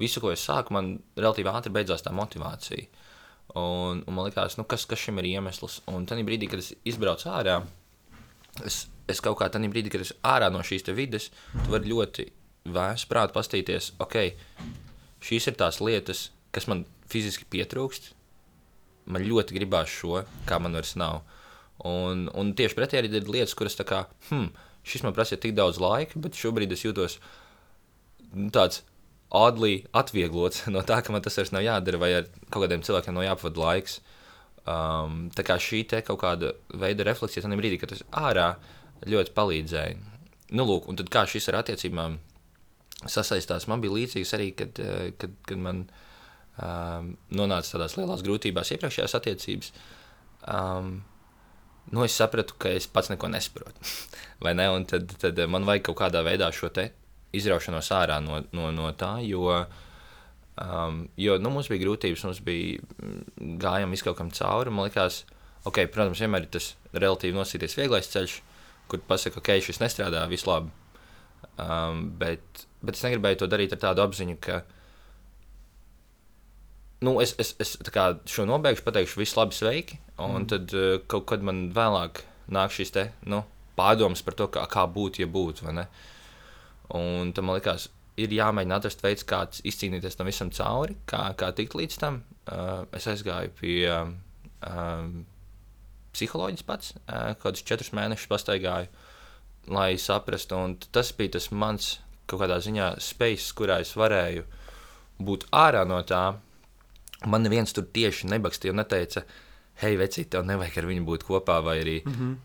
visu, ko es sāku, man relatīvi ātri beidzās tā motivācija. Un, un man liekas, nu, kas, kas šim ir iemesls. Un tajā brīdī, kad es izbraucu ārā, es, es kaut kā tajā brīdī, kad es ārā no šīs te vides, tu vari ļoti vēs prātā pastīties, ok, šīs ir tās lietas, kas man fiziski pietrūkst. Man ļoti gribās šo, kā man vairs nav. Un, un tieši pretēji arī ir lietas, kuras tā kā, hmm, šis man prasīja tik daudz laika, bet šobrīd es jūtos tāds ādlī atvieglots [LAUGHS] no tā, ka man tas vairs nav jādara, vai ar kaut kādiem cilvēkiem nav jāpavada laiks. Um, tā kā šī te kaut kāda veida refleksija tajā brīdī, kad tas ārā ļoti palīdzēja. Nu, lūk, un tad kā šis ar attiecībām sasaistās, man bija līdzīgs arī, kad, eh, kad, kad man um, nonāca tādās lielās grūtībās iepriekšējās attiecības. Um, nu, es sapratu, ka es pats neko nesaprotu. [LAUGHS] Vai ne? Un tad, tad man vajag kaut kādā veidā šo izraušanos ārā no, no, no tā, jo, um, jo nu, mums bija grūtības, mums bija mm, gājām visu kaut kam cauri. Man liekas, ok, protams, vienmēr ir tas relatīvi nosīties vieglais ceļš, kur pasaka, ok, šis nestrādā, viss labi. Um, bet, bet es negribēju to darīt ar tādu apziņu, ka nu, es, es, es tā kā šo nobeigšu, pateikšu, viss labi, sveiki. Un mm. tad uh, kaut kad man vēlāk nāk šīs te, nu, pārdomas par to, kā, kā būtu, ja būtu. Un tam man liekas, ir jāmēģina atrast veids, kā izcīnīties tam visam cauri, kā, kā tikt līdz tam. Uh, es aizgāju pie um, psiholoģijas pats, uh, kādus četrus mēnešus pastaigāju, lai saprastu. Un tas bija tas mans kaut kādā ziņā spēks, kurā es varēju būt ārā no tā. Man neviens tur tieši nebakstīja un neteica, hei, vecīt, tev nevajag ar viņu būt kopā vai arī mm -hmm.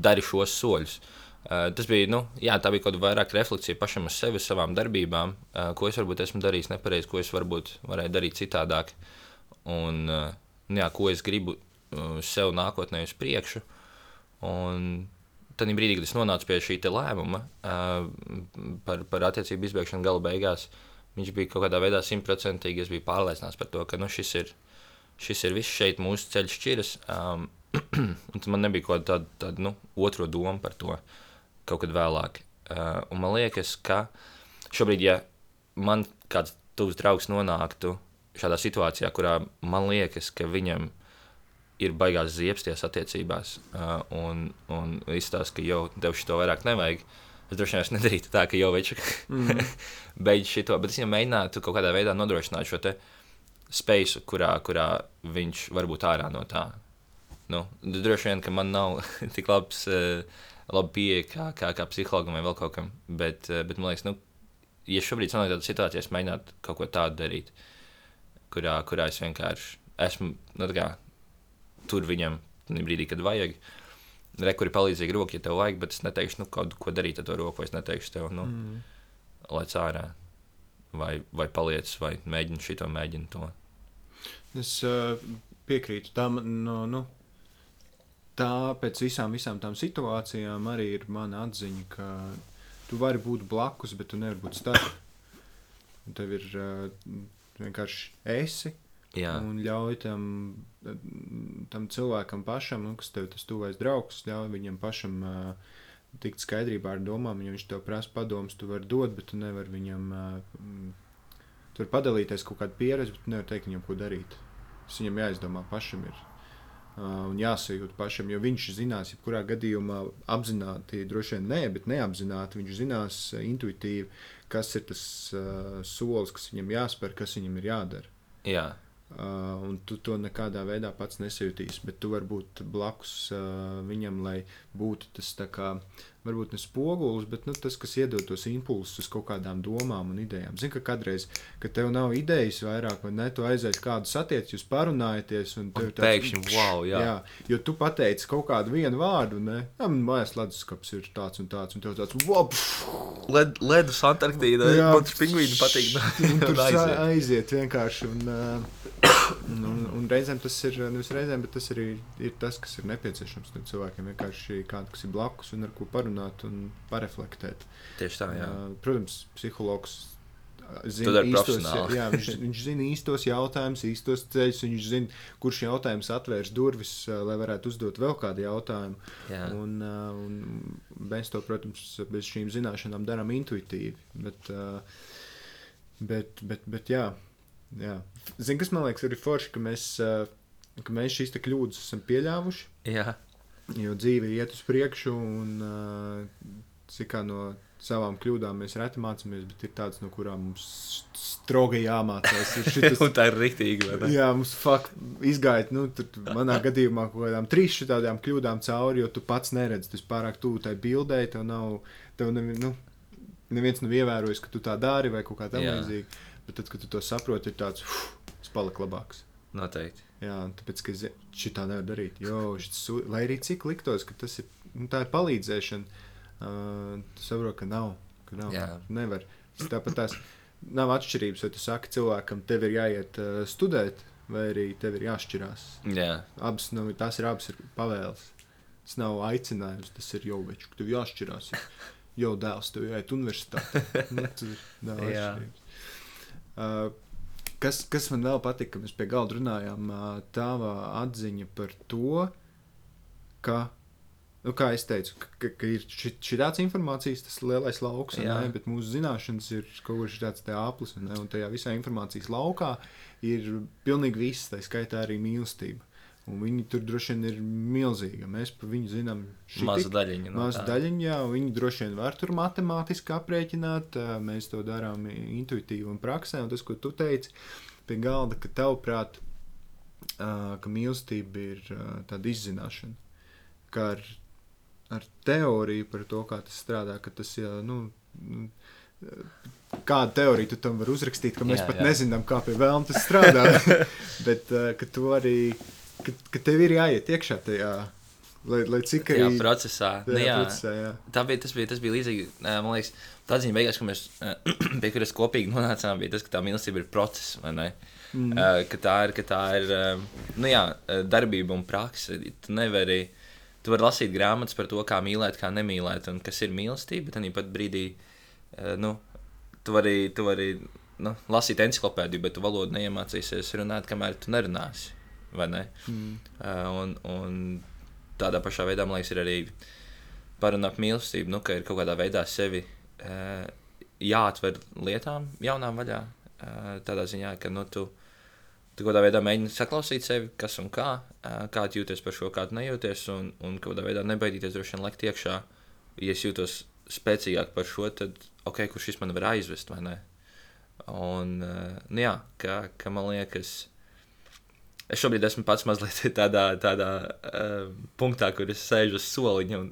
dari šos soļus. Uh, tas bija, nu, jā, tā bija kaut kāda vairāk refleksija pašam uz sevi, savām darbībām, uh, ko es varbūt esmu darījis nepareizi, ko es varbūt varēju darīt citādāk. Un, uh, jā, ko es gribu uh, sev nākotnē uz priekšu. Un tad brīdī, kad es nonācu pie šī lēmuma uh, par, par attiecību izbeigšanu gala beigās, viņš bija kaut kādā veidā simtprocentīgi. Es biju pārliecināts par to, ka nu, šis, ir, šis ir viss šeit, mūsu ceļš šķiras. Um, [CLEARS THROAT] man nebija kaut kāda tāda, tāda nu, otra doma par to kaut kad vēlāk. Uh, man liekas, ka šobrīd, ja man kāds tuvs draugs nonāktu šādā situācijā, kurā man liekas, ka viņam ir baigās ziepsties attiecībās, uh, un, un izstāsta, ka jau tev šito vairāk nevajag. Es droši vien nedarītu tā, ka jau viņš mm. beidz šo, bet es viņam mēģinātu kaut kādā veidā nodrošināt šo spēju, kurā, kurā viņš var būt ārā no tā. Nu, droši vien, ka man nav [LAUGHS] tik labs, uh, labi pieeja kā, kā, kā psihologam vai vēl kaut kam, bet, uh, bet man liekas, nu, ja šobrīd sanāk tāda situācija, es mēģinātu kaut ko tādu darīt. Uh, kurā, kurā es vienkārši esmu nu, kā, tur viņam brīdī, kad vajag. Rekuri palīdzīgi roka, ja tev vajag, bet es neteikšu, nu, kaut ko darīt ar to roku, vai es neteikšu tev, nu, mm. lec ārā, vai, vai paliec, vai mēģini šito, mēģini to. Es uh, piekrītu tam, no, nu, tā pēc visām, visām tām situācijām arī ir mana atziņa, ka tu vari būt blakus, bet tu nevari būt starp. Tev ir uh, vienkārši esi. Jā. Un ļauj tam, tam cilvēkam pašam, nu, kas tev tas tuvais draugs, ļauj viņam pašam uh, tikt skaidrībā ar domām. Ja viņš tev prasa padomus, tu vari dot, bet tu nevari viņam uh, tur padalīties kaut kādu pieredzi, bet tu nevari teikt viņam, ko darīt. Tas viņam jāizdomā pašam. Ir. Uh, un jāsajūt pašam, jo viņš zinās, jebkurā gadījumā apzināti, droši vien nē, bet neapzināti viņš zinās intuitīvi, kas ir tas uh, solis, kas viņam jāspēr, kas viņam ir jādara. Jā. Uh, un tu to nekādā veidā pats nesajūtīsi, bet tu vari būt blakus uh, viņam, lai būtu tas tā kā varbūt ne spogulis, bet nu, tas, kas iedod tos impulsus uz kaut kādām domām un idejām. Zini, ka kādreiz, kad tev nav idejas vairāk, vai ne, tu aizies kādu satiec, jūs parunājaties, un tev tāds pēkšņi, wow, jā. jā. Jo tu pateici kaut kādu vienu vārdu, ne, jā, man mājās leduskapis ir tāds un tāds, un tev tāds, wow, Led, ledus Antarktīda, man tas pingvīni patīk. [LAUGHS] tur aiziet. aiziet vienkārši, un, uh, [COUGHS] un, un reizēm tas ir, nevis reizēm, bet tas arī ir tas, kas ir nepieciešams cilvēkiem, vienkārši kāds, kas ir blakus un ar ko parunāt un pareflektēt. Tieši tā, jā. Uh, protams, psihologs. Zina īstos, jā, viņš, viņš zina īstos jautājumus, īstos ceļus. Viņš zina, kurš jautājums atvērs durvis, lai varētu uzdot vēl kādu jautājumu. Jā. Un, un mēs to, protams, bez šīm zināšanām darām intuitīvi. Bet, bet, bet, bet jā, jā. Zini, kas man liekas, ir forši, ka mēs, ka mēs šīs kļūdas esam pieļāvuši. Jā. Jo dzīve iet uz priekšu, un uh, cik no savām kļūdām mēs reti mācāmies, bet ir tādas, no kurām mums strogi jāmācās. [LAUGHS] Šitas, tā ir rīktīgi. Jā, mums fakt, izgāja, nu, manā gadījumā kaut kādām trīs šādām kļūdām cauri, jo tu pats neredzi, tas pārāk tuvu tai bildei, tev nav, tev nevi, nu, neviens nav ievērojis, ka tu tā dari vai kaut kā tam līdzīga. Bet tad, kad tu to saproti, ir tāds, uf, tas palika labāks. Noteikti. Jā, tāpēc, ka šī tā nevar darīt. Jo, šis, lai arī cik liktos, ka tas ir, nu, ir palīdzēšana, uh, tu saproti, ka nav. Ka nav Jā. Nevar. Tāpat tās nav atšķirības, vai tu saki cilvēkam, tev ir jāiet uh, studēt, vai arī tev ir jāšķirās. Jā. Abas, nu, tās ir abas ir pavēles. Tas nav aicinājums, tas ir jau veču, ka tev jāšķirās. Jau dēls, tev jāiet universitātē. nu, tas ir nav [LAUGHS] atšķirības. Uh, Kas, kas man vēl patika, kad mēs pie galda runājām, tava atziņa par to, ka, nu, kā es teicu, ka, ka ir šī, šī tāds informācijas, tas lielais lauks, ne, bet mūsu zināšanas ir kaut kas tāds aplis, un tajā visā informācijas laukā ir pilnīgi viss, tā skaitā arī mīlestība. Un viņi tur droši vien ir milzīgi. Mēs par viņu zinām Maza daļiņa. No Maza daļiņa, jā, viņi droši vien var tur matemātiski aprēķināt. Mēs to darām intuitīvi un praksē. Un tas, ko tu teici pie galda, ka tavuprāt, ka mīlestība ir tāda izzināšana. Kā ar, ar teoriju par to, kā tas strādā, ka tas jā, nu, nu, Kādu teoriju tu tam vari uzrakstīt, ka mēs Jā, pat jā. nezinām, kā pie vēlna tas strādā. [LAUGHS] Bet ka tu arī, ka, ka tev ir jāiet iekšā tajā, lai, lai cik Jā, arī procesā. Nu, jā, procesā, jā. tā bija, tas, bija, tas bija līdzīgi. Man liekas, tā ziņa beigās, ka mēs [CLEARS THROAT] pie kuras kopīgi nonācām, bija tas, ka tā mīlestība ir process. Mm. Ka tā ir, ka tā ir nu, jā, darbība un praksa. Tu nevari, tu vari lasīt grāmatas par to, kā mīlēt, kā nemīlēt, un kas ir mīlestība. Bet tāpat brīdī, nu, tu vari, tu vari nu, lasīt encyklopēdiju, bet tu valodu neiemācīsies runāt, kamēr tu nerunāsi. Vai ne? Mm. Uh, un, un tādā pašā veidā, man liekas, ir arī par mīlestību, nu, ka ir kaut kādā veidā sevi uh, jāatver lietām, jaunām vaļā. Uh, tādā ziņā, ka nu, tu, tu kaut kādā veidā mēģini saklausīt sevi, kas un kā, uh, kā tu jūties par šo, kā tu nejūties, un, un kaut kādā veidā nebaidīties droši vien lekt iekšā. Ja es jūtos spēcīgāk par šo, tad ok, kurš šis man var aizvest, vai ne? Un, uh, nu, jā, ka, ka man liekas, Es šobrīd esmu pats mazliet [LAUGHS] tādā, tādā uh, punktā, kur es sēžu uz soliņa un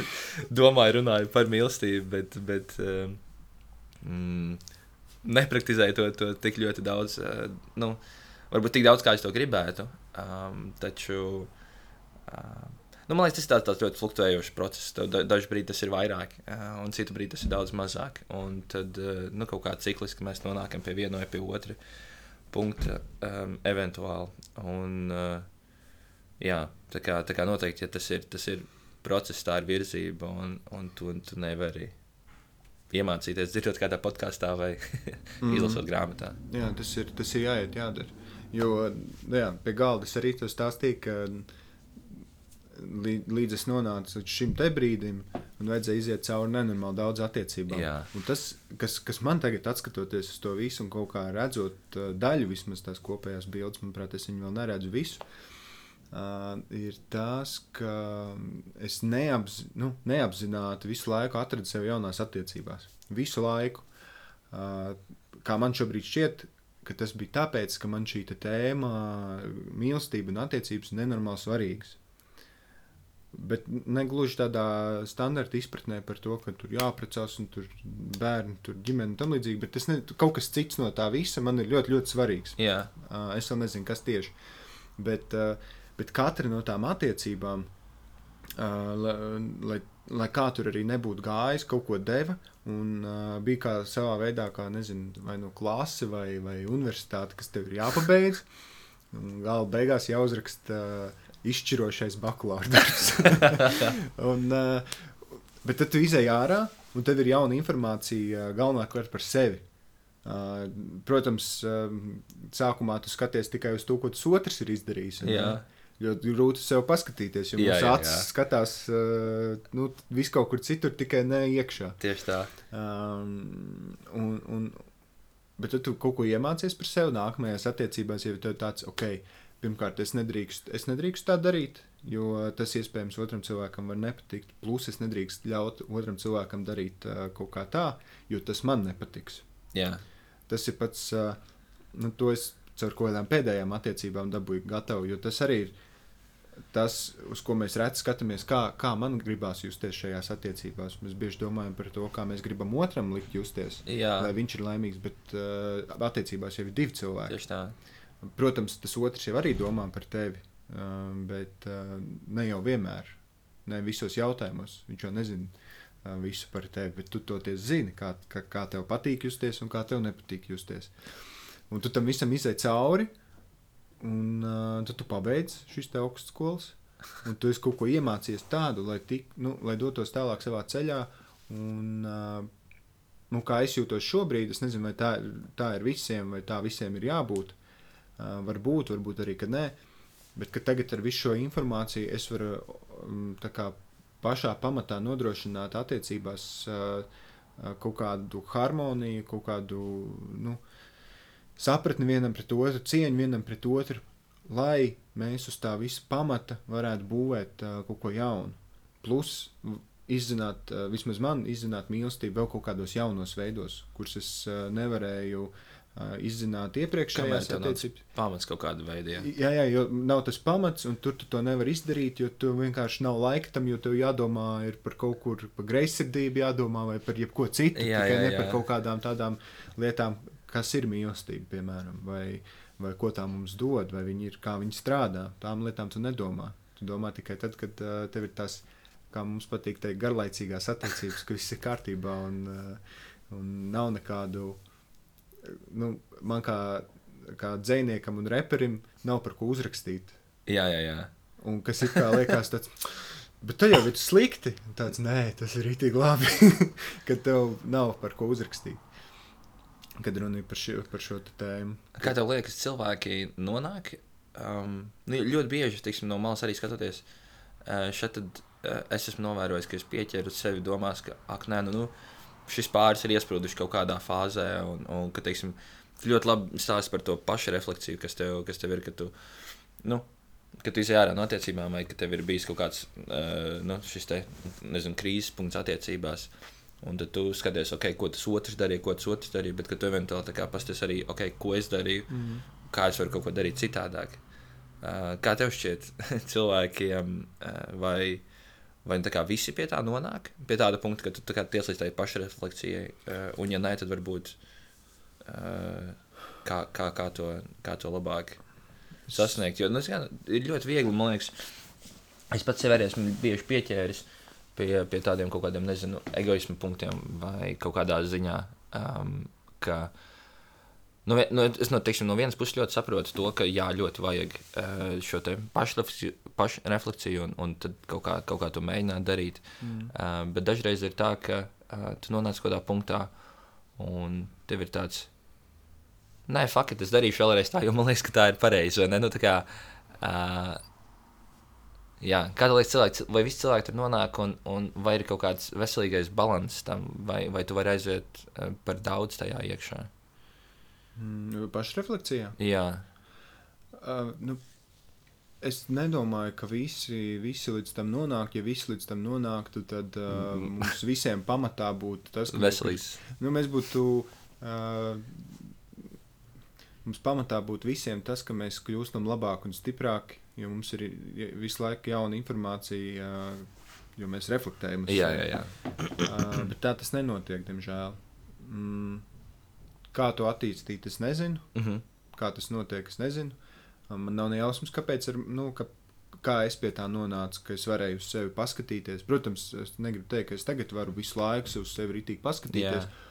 [LAUGHS] domāju, runāju par mīlestību, bet, bet uh, mm, nepraktizēju to, to tik ļoti daudz. Uh, nu, varbūt tik daudz, kā es to gribētu. Um, taču, uh, nu, man liekas, tas ir tāds, tāds ļoti fluktuējošs process. Dažu brīdi tas ir vairāk, uh, un citu brīdi tas ir daudz mazāk. Un tad, uh, nu, kaut kā cikliski mēs nonākam pie viena vai pie otra punkta, um, eventuāli. Un, uh, jā, tā kā, tā kā noteikti, ja tas ir, tas ir process, tā ir virzība, un, un tu, tu nevari iemācīties dzirdot kādā podkāstā vai [LAUGHS] Mhm. izlasot grāmatā. Jā, tas ir, tas ir jāiet, jādara. Jo, nu jā, pie galda es arī to stāstīju, ka līdz es nonācu līdz šim brīdim, man vajadzēja iziet cauri nenormāli daudz attiecībām. Un tas, kas, kas man tagad, skatoties uz to visu, un kaut kā redzot uh, daļu vismaz tās kopējās bildes, manuprāt, es viņu vēl neredzu visu. Uh, ir tas, ka es neapz, nu, neapzināti visu laiku atradu sevi jaunās attiecībās. Visu laiku. Uh, kā man šobrīd šķiet, ka tas bija tāpēc, ka man šī tēma, mīlestība un attiecības ir nenormāli svarīgas. Bet ne gluži tādā standarta izpratnē par to, ka tur jāprecās un tur bērni, tur ģimene un tam līdzīgi. Bet tas ne, kaut kas cits no tā visa man ir ļoti, ļoti svarīgs. Jā, Uh, es vēl nezinu, kas tieši. Bet, uh, bet katra no tām attiecībām, uh, lai, lai, kā tur arī nebūtu gājis, kaut ko deva. Un uh, bija kā savā veidā, kā nezinu, vai no klase vai, vai universitāte, kas tev ir jāpabeidz. Gala beigās jāuzraksta uh, izšķirošais bakalaura darbs. [LAUGHS] un, uh, bet tad tu izēj ārā, un tev ir jauna informācija uh, galvenokārt par sevi. Uh, protams, um, sākumā tu skaties tikai uz to, ko tas otrs ir izdarījis. un, uh, Ļoti grūti sev paskatīties, jo Jā, mūsu acis skatās uh, nu, vis kaut kur citur, tikai ne iekšā. tieši tā. Um, un, un, bet tu kaut ko iemācies par sevi nākamajās attiecībās, ja tev tāds, ok, pirmkārt, es nedrīkstu, es nedrīkstu tā darīt, jo tas iespējams otram cilvēkam var nepatikt. Plus es nedrīkstu ļaut otram cilvēkam darīt uh, kaut kā tā, jo tas man nepatiks. Jā, Tas ir pats, uh, nu, to es caur kaut kādām pēdējām attiecībām dabūju gatavu, jo tas arī ir tas, uz ko mēs reti skatāmies, kā, kā man gribās justies šajās attiecībās. Mēs bieži domājam par to, kā mēs gribam otram likt justies, jā lai viņš ir laimīgs, bet uh, attiecībās jau ir divi cilvēki. tieši tā. Protams, tas otrs jau arī domā par tevi, uh, bet uh, ne jau vienmēr, ne visos jautājumos. Viņš jau nezina uh, visu par tevi, bet tu toties zini, kā, kā, kā tev patīk justies un kā tev nepatīk justies. Un tu tam visam izai cauri, un uh, tad tu pabeidz šīs augstskolas, un tu esi kaut ko iemācījies tādu, lai, tik, nu, lai dotos tālāk savā ceļā. Un, nu, kā es jūtos šobrīd, es nezinu, vai tā, tā ir visiem, vai tā visiem ir jābūt. Uh, varbūt, varbūt arī, ka nē. Bet ka tagad ar visu šo informāciju es varu tā kā pašā pamatā nodrošināt attiecībās uh, uh, kaut kādu harmoniju, kaut kādu nu, sapratni vienam pret otru, cieņu vienam pret otru. lai mēs uz tā visa pamata varētu būvēt kaut ko jaunu. Plus, izzināt, vismaz man, izzināt mīlestību vēl kaut kādos jaunos veidos, kurus es nevarēju uh, izzināt iepriekšējās attiecībās. Pamats kaut kāda veida. Jā. Jā, jā, jo nav tas pamats, un tur tu to nevar izdarīt, jo tu vienkārši nav laika tam, jo tev jādomā ir par kaut kur, par greizsirdību jādomā vai par jebko citu, Jā, tikai jā, ne jā. par kaut kādām tādām lietām, kas ir mīlestība, piemēram, vai, vai ko tā mums dod, vai viņi ir, kā viņi strādā. Tām lietām tu nedomā. Tu domā tikai tad, kad uh, tev ir tās, kā mums patīk teikt, garlaicīgās attiecības, ka viss ir kārtībā un, uh, un nav nekādu, nu, man kā, kā dzēniekam un reperim nav par ko uzrakstīt. jā, jā, jā. Un kas ir kā liekas, tāds, bet tā jau ir slikti. Tāds, nē, tas ir itī labi, [LAUGHS] ka tev nav par ko uzrakstīt. Kad runa ir par šo, par šo tēmu. Kā tev liekas, cilvēki nonāk? Um, nu, ļoti bieži, teiksim, no malas arī skatoties, uh, šeit tad, uh, es esmu novērojis, ka es pieķeru sevi domās, ka, ak, nē, nu, nu šis pāris ir iesprūduši kaut kādā fāzē, un, un ka, teiksim, ļoti labi stāsti par to pašu refleksiju, kas tev, kas tev ir, ka tu, nu, ka tu izjāri no attiecībām, vai ka tev ir bijis kaut kāds, uh, nu, šis te, nezinu, krīzes punkts attiecībās. Un tad tu skaties, okay, ko tas otrs darīja, ko tas otrs darīja, bet tu eventuāli pasties arī, okay, ko es darīju, Mm. kā es varu kaut ko darīt citādāk. Uh, kā tev šķiet, [LAUGHS] cilvēkiem, uh, vai, vai tā kā visi pie tā nonāk? Pie tāda punkta, ka tu tā tiec līdz tai pašrefleksijai, uh, un ja nē, tad varbūt uh, kā, kā, kā, to, kā to labāk sasniegt. Jo nu, kā, ir ļoti viegli, man liekas, es pats sev arī esmu bieži pieķēris pie, pie tādiem kaut kādiem, nezinu, egoismu punktiem vai kaut kādā ziņā, um, ka. Nu, nu, es no, teiksim, no vienas puses ļoti saprotu to, ka jā, ļoti vajag uh, šo pašrefleksiju, un, un kaut kā, kaut kā to mēģināt darīt. Mm. Uh, bet dažreiz ir tā, ka uh, tu nonāc kaut kādā punktā un tev ir tāds, nē, fakti, es darīšu vēlreiz tā, jo man liekas, ka tā ir pareizi. Nu, tā kā, uh, jā, kā tev liekas, cilvēki, vai visi cilvēki tur nonāk, un, un vai ir kaut kāds veselīgais balans tam, vai, vai tu vari aiziet par daudz tajā iekšā? Mm, pašrefleksijā. Jā, Uh, nu, es nedomāju, ka visi, visi līdz tam nonāk. Ja visi līdz tam nonāktu, tad uh, Mm. mums visiem pamatā būtu tas, ka veselīgs. Nu, mēs būtu. Uh, mums pamatā būtu visiem tas, ka mēs kļūstam labāki un stiprāki, jo mums ir visu laiku jauna informācija, uh, jo mēs reflektējam. uz Jā, sevi. jā, jā. Uh, bet tā tas nenotiek, diemžēl. Mm, kā to attīstīt, es nezinu. Mhm. Kā tas notiek, es nezinu. Uh, Man nav ne jausmas, kāpēc. Ir, nu, ka, kā es pie tā nonācu, ka es varēju uz sevi paskatīties. Protams, es negribu teikt, ka es tagad varu visu laiku uz sevi rītīgi paskatīties. Jā.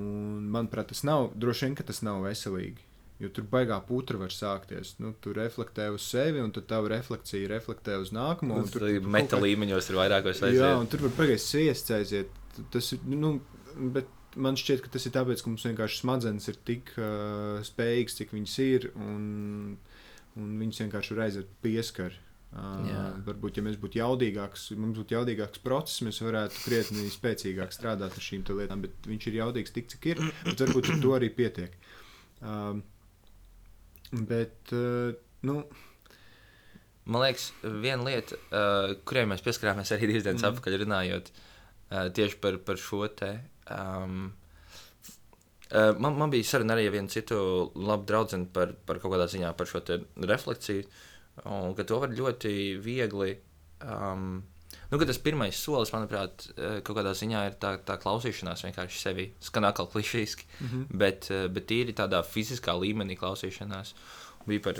Un, manuprāt, tas nav droši vien, ka tas nav veselīgi. Jo tur baigā putra var sākties. Nu, tu reflektē uz sevi, un tad tava refleksija reflektē uz nākamo. un Tur tur- kaut kā- līmeņos ir vairākos Jā, aiziet. un tur var pagājis sviests aiziet. Tas ir, nu, bet man šķiet, ka tas ir tāpēc, ka mums vienkārši smadzenes ir tik uh, spējīgas, cik viņas ir, un, un viņas vienkārši var aiziet pieskari. Uh, Jā. varbūt, ja mēs būtu jaudīgāks, mums būtu jaudīgāks process, mēs varētu krietni spēcīgāk strādāt ar šīm lietām, bet viņš ir jaudīgs tik, cik ir, varbūt ar to arī pietiek. Um, bet, uh, nu, Man liekas, viena lieta, uh, kurai mēs pieskarāmies arī divas dienas mm. atpakaļ, runājot uh, tieši par, par šo te. Um, man, man bija saruna arī ar vienu citu labu draugu par, par kaut kādā ziņā par šo refleksiju, un ka to var ļoti viegli. Um, Nu, tas pirmais solis, manuprāt, uh, kaut kādā ziņā ir tā, tā klausīšanās vienkārši sevi. Skan atkal klišejiski, mm -hmm. bet, uh, bet tīri tādā fiziskā līmenī klausīšanās. Bija par,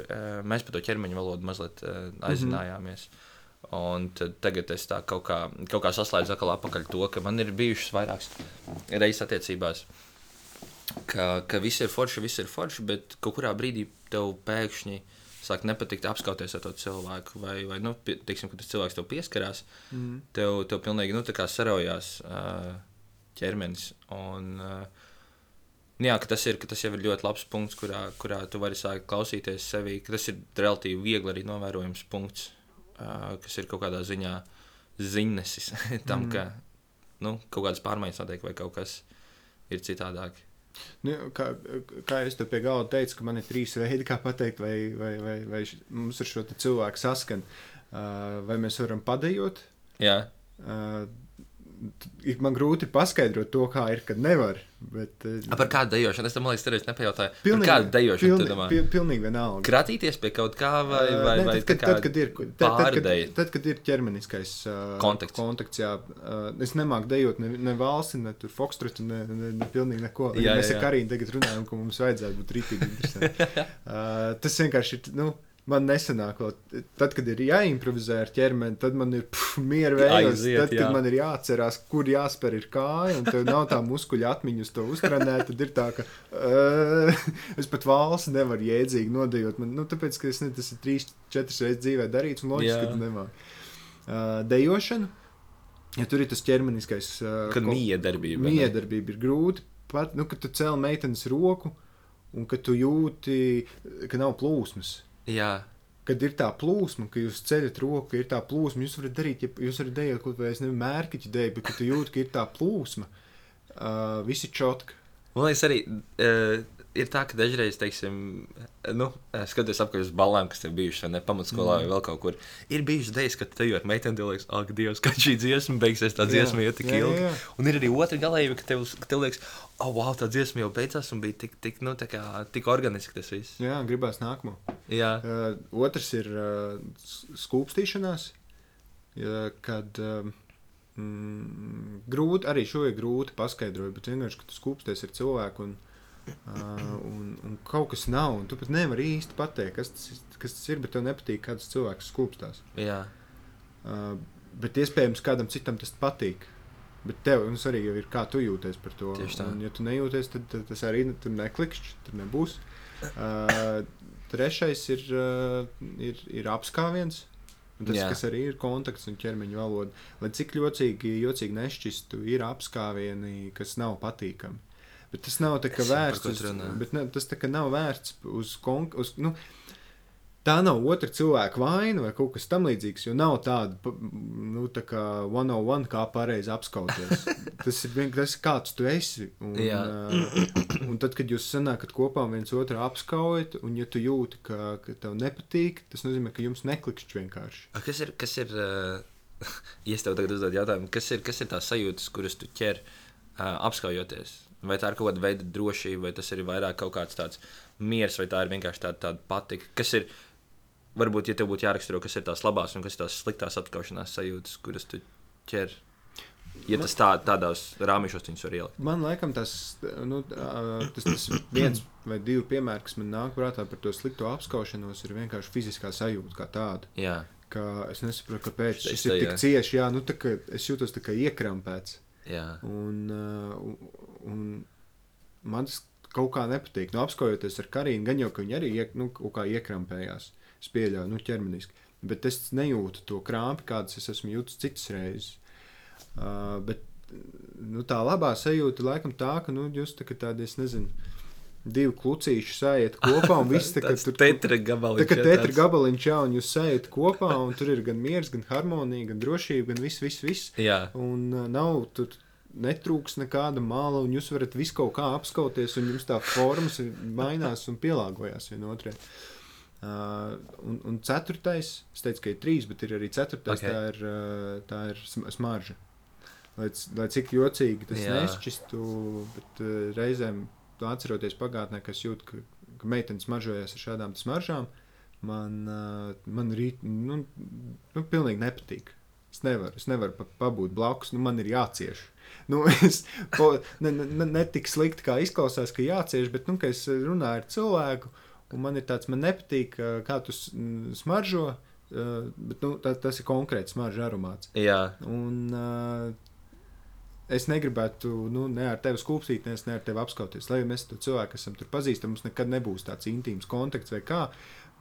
mēs par to ķermeņa valodu mazliet uh, aizinājāmies. Un tagad es tā kaut kā, kaut kā saslēdzu atkal apakaļ to, ka man ir bijušas vairākas reizes attiecībās, ka, ka viss ir forši, viss ir forši, bet kaut kurā brīdī tev pēkšņi sāk nepatikt apskauties ar to cilvēku, vai, vai nu, teiksim, kad tas cilvēks tev pieskarās, Mm. tev, tev pilnīgi nu, uh, ķermenis. Un, nu jā, tas, ir, tas jau ir ļoti labs punkts, kurā, kurā tu vari sākt klausīties sevi. ka Tas ir relatīvi viegli arī novērojams punkts, uh, kas ir kaut kādā ziņā ziņnesis [LAUGHS] tam, Mhm. ka nu, kaut kādas pārmaiņas notiek vai kaut kas ir citādāk. Nu, kā, kā es te pie galda teicu, ka man ir trīs veidi, kā pateikt, vai, vai, vai, vai š- mums ar šo cilvēku saskan. Uh, vai mēs varam padējot? Jā, Uh, t- man grūti paskaidrot to, kā ir, kad nevar. Bet, uh, A, par kādu dejošanu? Es tam liekas, tur nepajautāju. Par pilnīgi- kādu dejošanu pilni- domā? pi- Pilnīgi vienalga. Kratīties pie kaut kā vai, Ā, vai, vai tad, kad, tā kā tad, kad ir, tad, tad, kad, tad, kad ir ķermeniskais uh, Kontakts. kontakts jā, uh, es nemāku dejot ne, ne valsti, ne tur fokstrotu, ne, ne, ne pilnīgi neko. Jā, Mēs jā, ar jā. Karīnu tagad runājam, ka mums vajadzētu būt rītīgi interesanti. uh, [LAUGHS] tas vienkārši ir, nu, man nesanāk. Tad, kad ir jāimprovizē ar ķermeni, tad man ir pff, miera vējos. Tad, kad jā. man ir jāatcerās, kur jāspēr ir kāja, un tev nav tā muskuļa atmiņa uz to uztrenēt, tad ir tā, ka uh, es pat valsts nevaru jēdzīgi nodejot. Man, nu, tāpēc, ka es ne, tas ir trīs, četras reizes dzīvē darīts, un loģiski, ka tu nemāki. Uh, dejošana, ja tur ir tas ķermeniskais. Uh, Kad miedarbība. Miedarbība ir grūti. Pat, nu, kad tu cēl meitenes roku, un kad tu jūti, ka nav plūsmas. Jā, Kad ir tā plūsma, ka jūs ceļat roku, ir tā plūsma, jūs varat darīt, ja jūs varat dejot kaut vai es nezinu, mērķi dēļ, bet kad tu jūti, ka ir tā plūsma, uh, visi čotki. Man liekas, arī uh, ir tā, ka dažreiz, teiksim, nu, eh, skatoties apkārt uz balēm, kas tev bijušas, ne pamatskolā, mm. vai vēl kaut kur, ir bijušas idejas, ka te jau ar meiteni tev liekas, ak, Dievs, kad šī dziesma beigsies, tā dziesma iet tik Jā, jā, ilgi. jā. Un ir arī otra galējība, ka tev, ka tev liekas, oh, wow, tā dziesma jau beidzās un bija tik, tik, nu, tā kā, tik organiski tas viss. Jā, gribās nākamo. Jā, Uh, otrs ir uh, s- skūpstīšanās, ja, kad uh, mm, grūti, arī šo ir grūti paskaidrot, bet vienkārši, ka tu skūpsties ar cilvēku un, uh, un, un kaut kas nav, un tu pat nevari īsti pateikt, kas tas, kas tas ir, bet tev nepatīk, kāds cilvēks skūpstās. jā. Uh, bet iespējams kādam citam tas patīk. Bet tev nu, arī ir kā tu jūties par to. Tieši tā. Un, ja tu nejūties, tad, tad tas arī tur neklikšķi, tur nebūs. Uh, trešais ir, uh, ir, ir apskāviens. Tas, Jā. kas arī ir kontakts un ķermeņa valoda. Lai cik jocīgi, jocīgi nešķistu, ir apskāvieni, kas nav patīkami. Bet tas nav tā kā vērsts uz, bet ne, tas tā kā nav vērsts uz, konk- uz nu, tā nav otra cilvēka vaina vai kaut kas tamlīdzīgs, jo nav tāda, nu, tā kā one on one, kā pareizi apskauties. [LAUGHS] tas ir vienkārši kāds tu esi. Un, uh, un tad, kad jūs sanākat kopā viens otru apskaujat, un ja tu jūti, ka, ka tev nepatīk, tas nozīmē, ka jums neklikšķi vienkārši. A, Kas ir, kas ir, uh, [LAUGHS] ja es tev tagad uzdodu jautājumu, kas ir, kas ir tās sajūtas, kuras tu ķer uh, apskaujoties? Vai tā ir kaut kāda veida drošība, vai tas ir vairāk kaut kāds tāds miers, vai tā ir vienkārši tāda, tāda patika? Kas ir, varbūt, ja tev būtu jāraksturo, kas ir tās labās un kas ir tās sliktās apskaušanās sajūtas, kuras tu ķer? Ja tas tā, tādās rāmīšos viņus var ielikt. Man liekas, tas, nu, tas, tas viens vai divi piemēri, kas man nāk prātā par to slikto apskaušanos, ir vienkārši fiziskā sajūta kā tāda. Jā, Ka es nesaprotu, kāpēc šis ir tā, tik jā. cieši. Jā, nu, tā, es jūtos tā kā iekrampēts. jā. Un, uh, un, man tas kaut kā nepatīk. Nu, apskaujoties ar Karinu, gan jau ka viņi arī iek, nu, kaut kā iekrampējās. Es pieļauju, nu, ķermeniski. Bet es nejūtu to krāpju, kādas es esmu jūtis citas reizes. Uh, bet nu, tā labā sajūta laikam tā, ka nu, jūs tā kā tādi, es nezinu, divi klucīši sēžat kopā un viss [LAUGHS] tā kā tur tetra Tā gabaliņš. kā jā, tetra gabaliņš, jā, un jūs sējat kopā, un tur ir gan miers, gan harmonija, gan drošība, gan viss, viss, viss. Jā, Un uh, nav tur netrūks nekāda māla, un jūs varat visu kaut kā apskauties, un jums tā formas mainās un pielāgojās vienotrai. Uh, un, un ceturtais, es teicu, ka ir trīs, bet ir arī ceturtais, Ok. okay. tā ir, uh, tā ir sm- smarža. Lai, lai cik jocīgi tas nešķistu, bet uh, reizēm atceroties pagātnē, kas jūt, ka, ka meitenes smaržojās ar šādām smaržām, man, uh, man rīt, nu, nu, pilnīgi nepatīk. Es nevaru, es nevaru pa, pabūt blakus, nu, man ir jācieš. Nu, [LAUGHS] es po, ne, ne, ne tik slikti, kā izklausās, ka jācieš, bet, nu, ka es runāju ar cilvēku, un man ir tāds, man nepatīk, kā tu s- m, smaržo, bet, nu, tā, tas ir konkrēts smaržu aromāts. jā. Un, uh, es negribētu nu, ne ar tevi skūpstīties, ne ar tevi apskauties. Lai mēs to cilvēku esam tur pazīstami, mums nekad nebūs tāds intīms kontakts vai kā.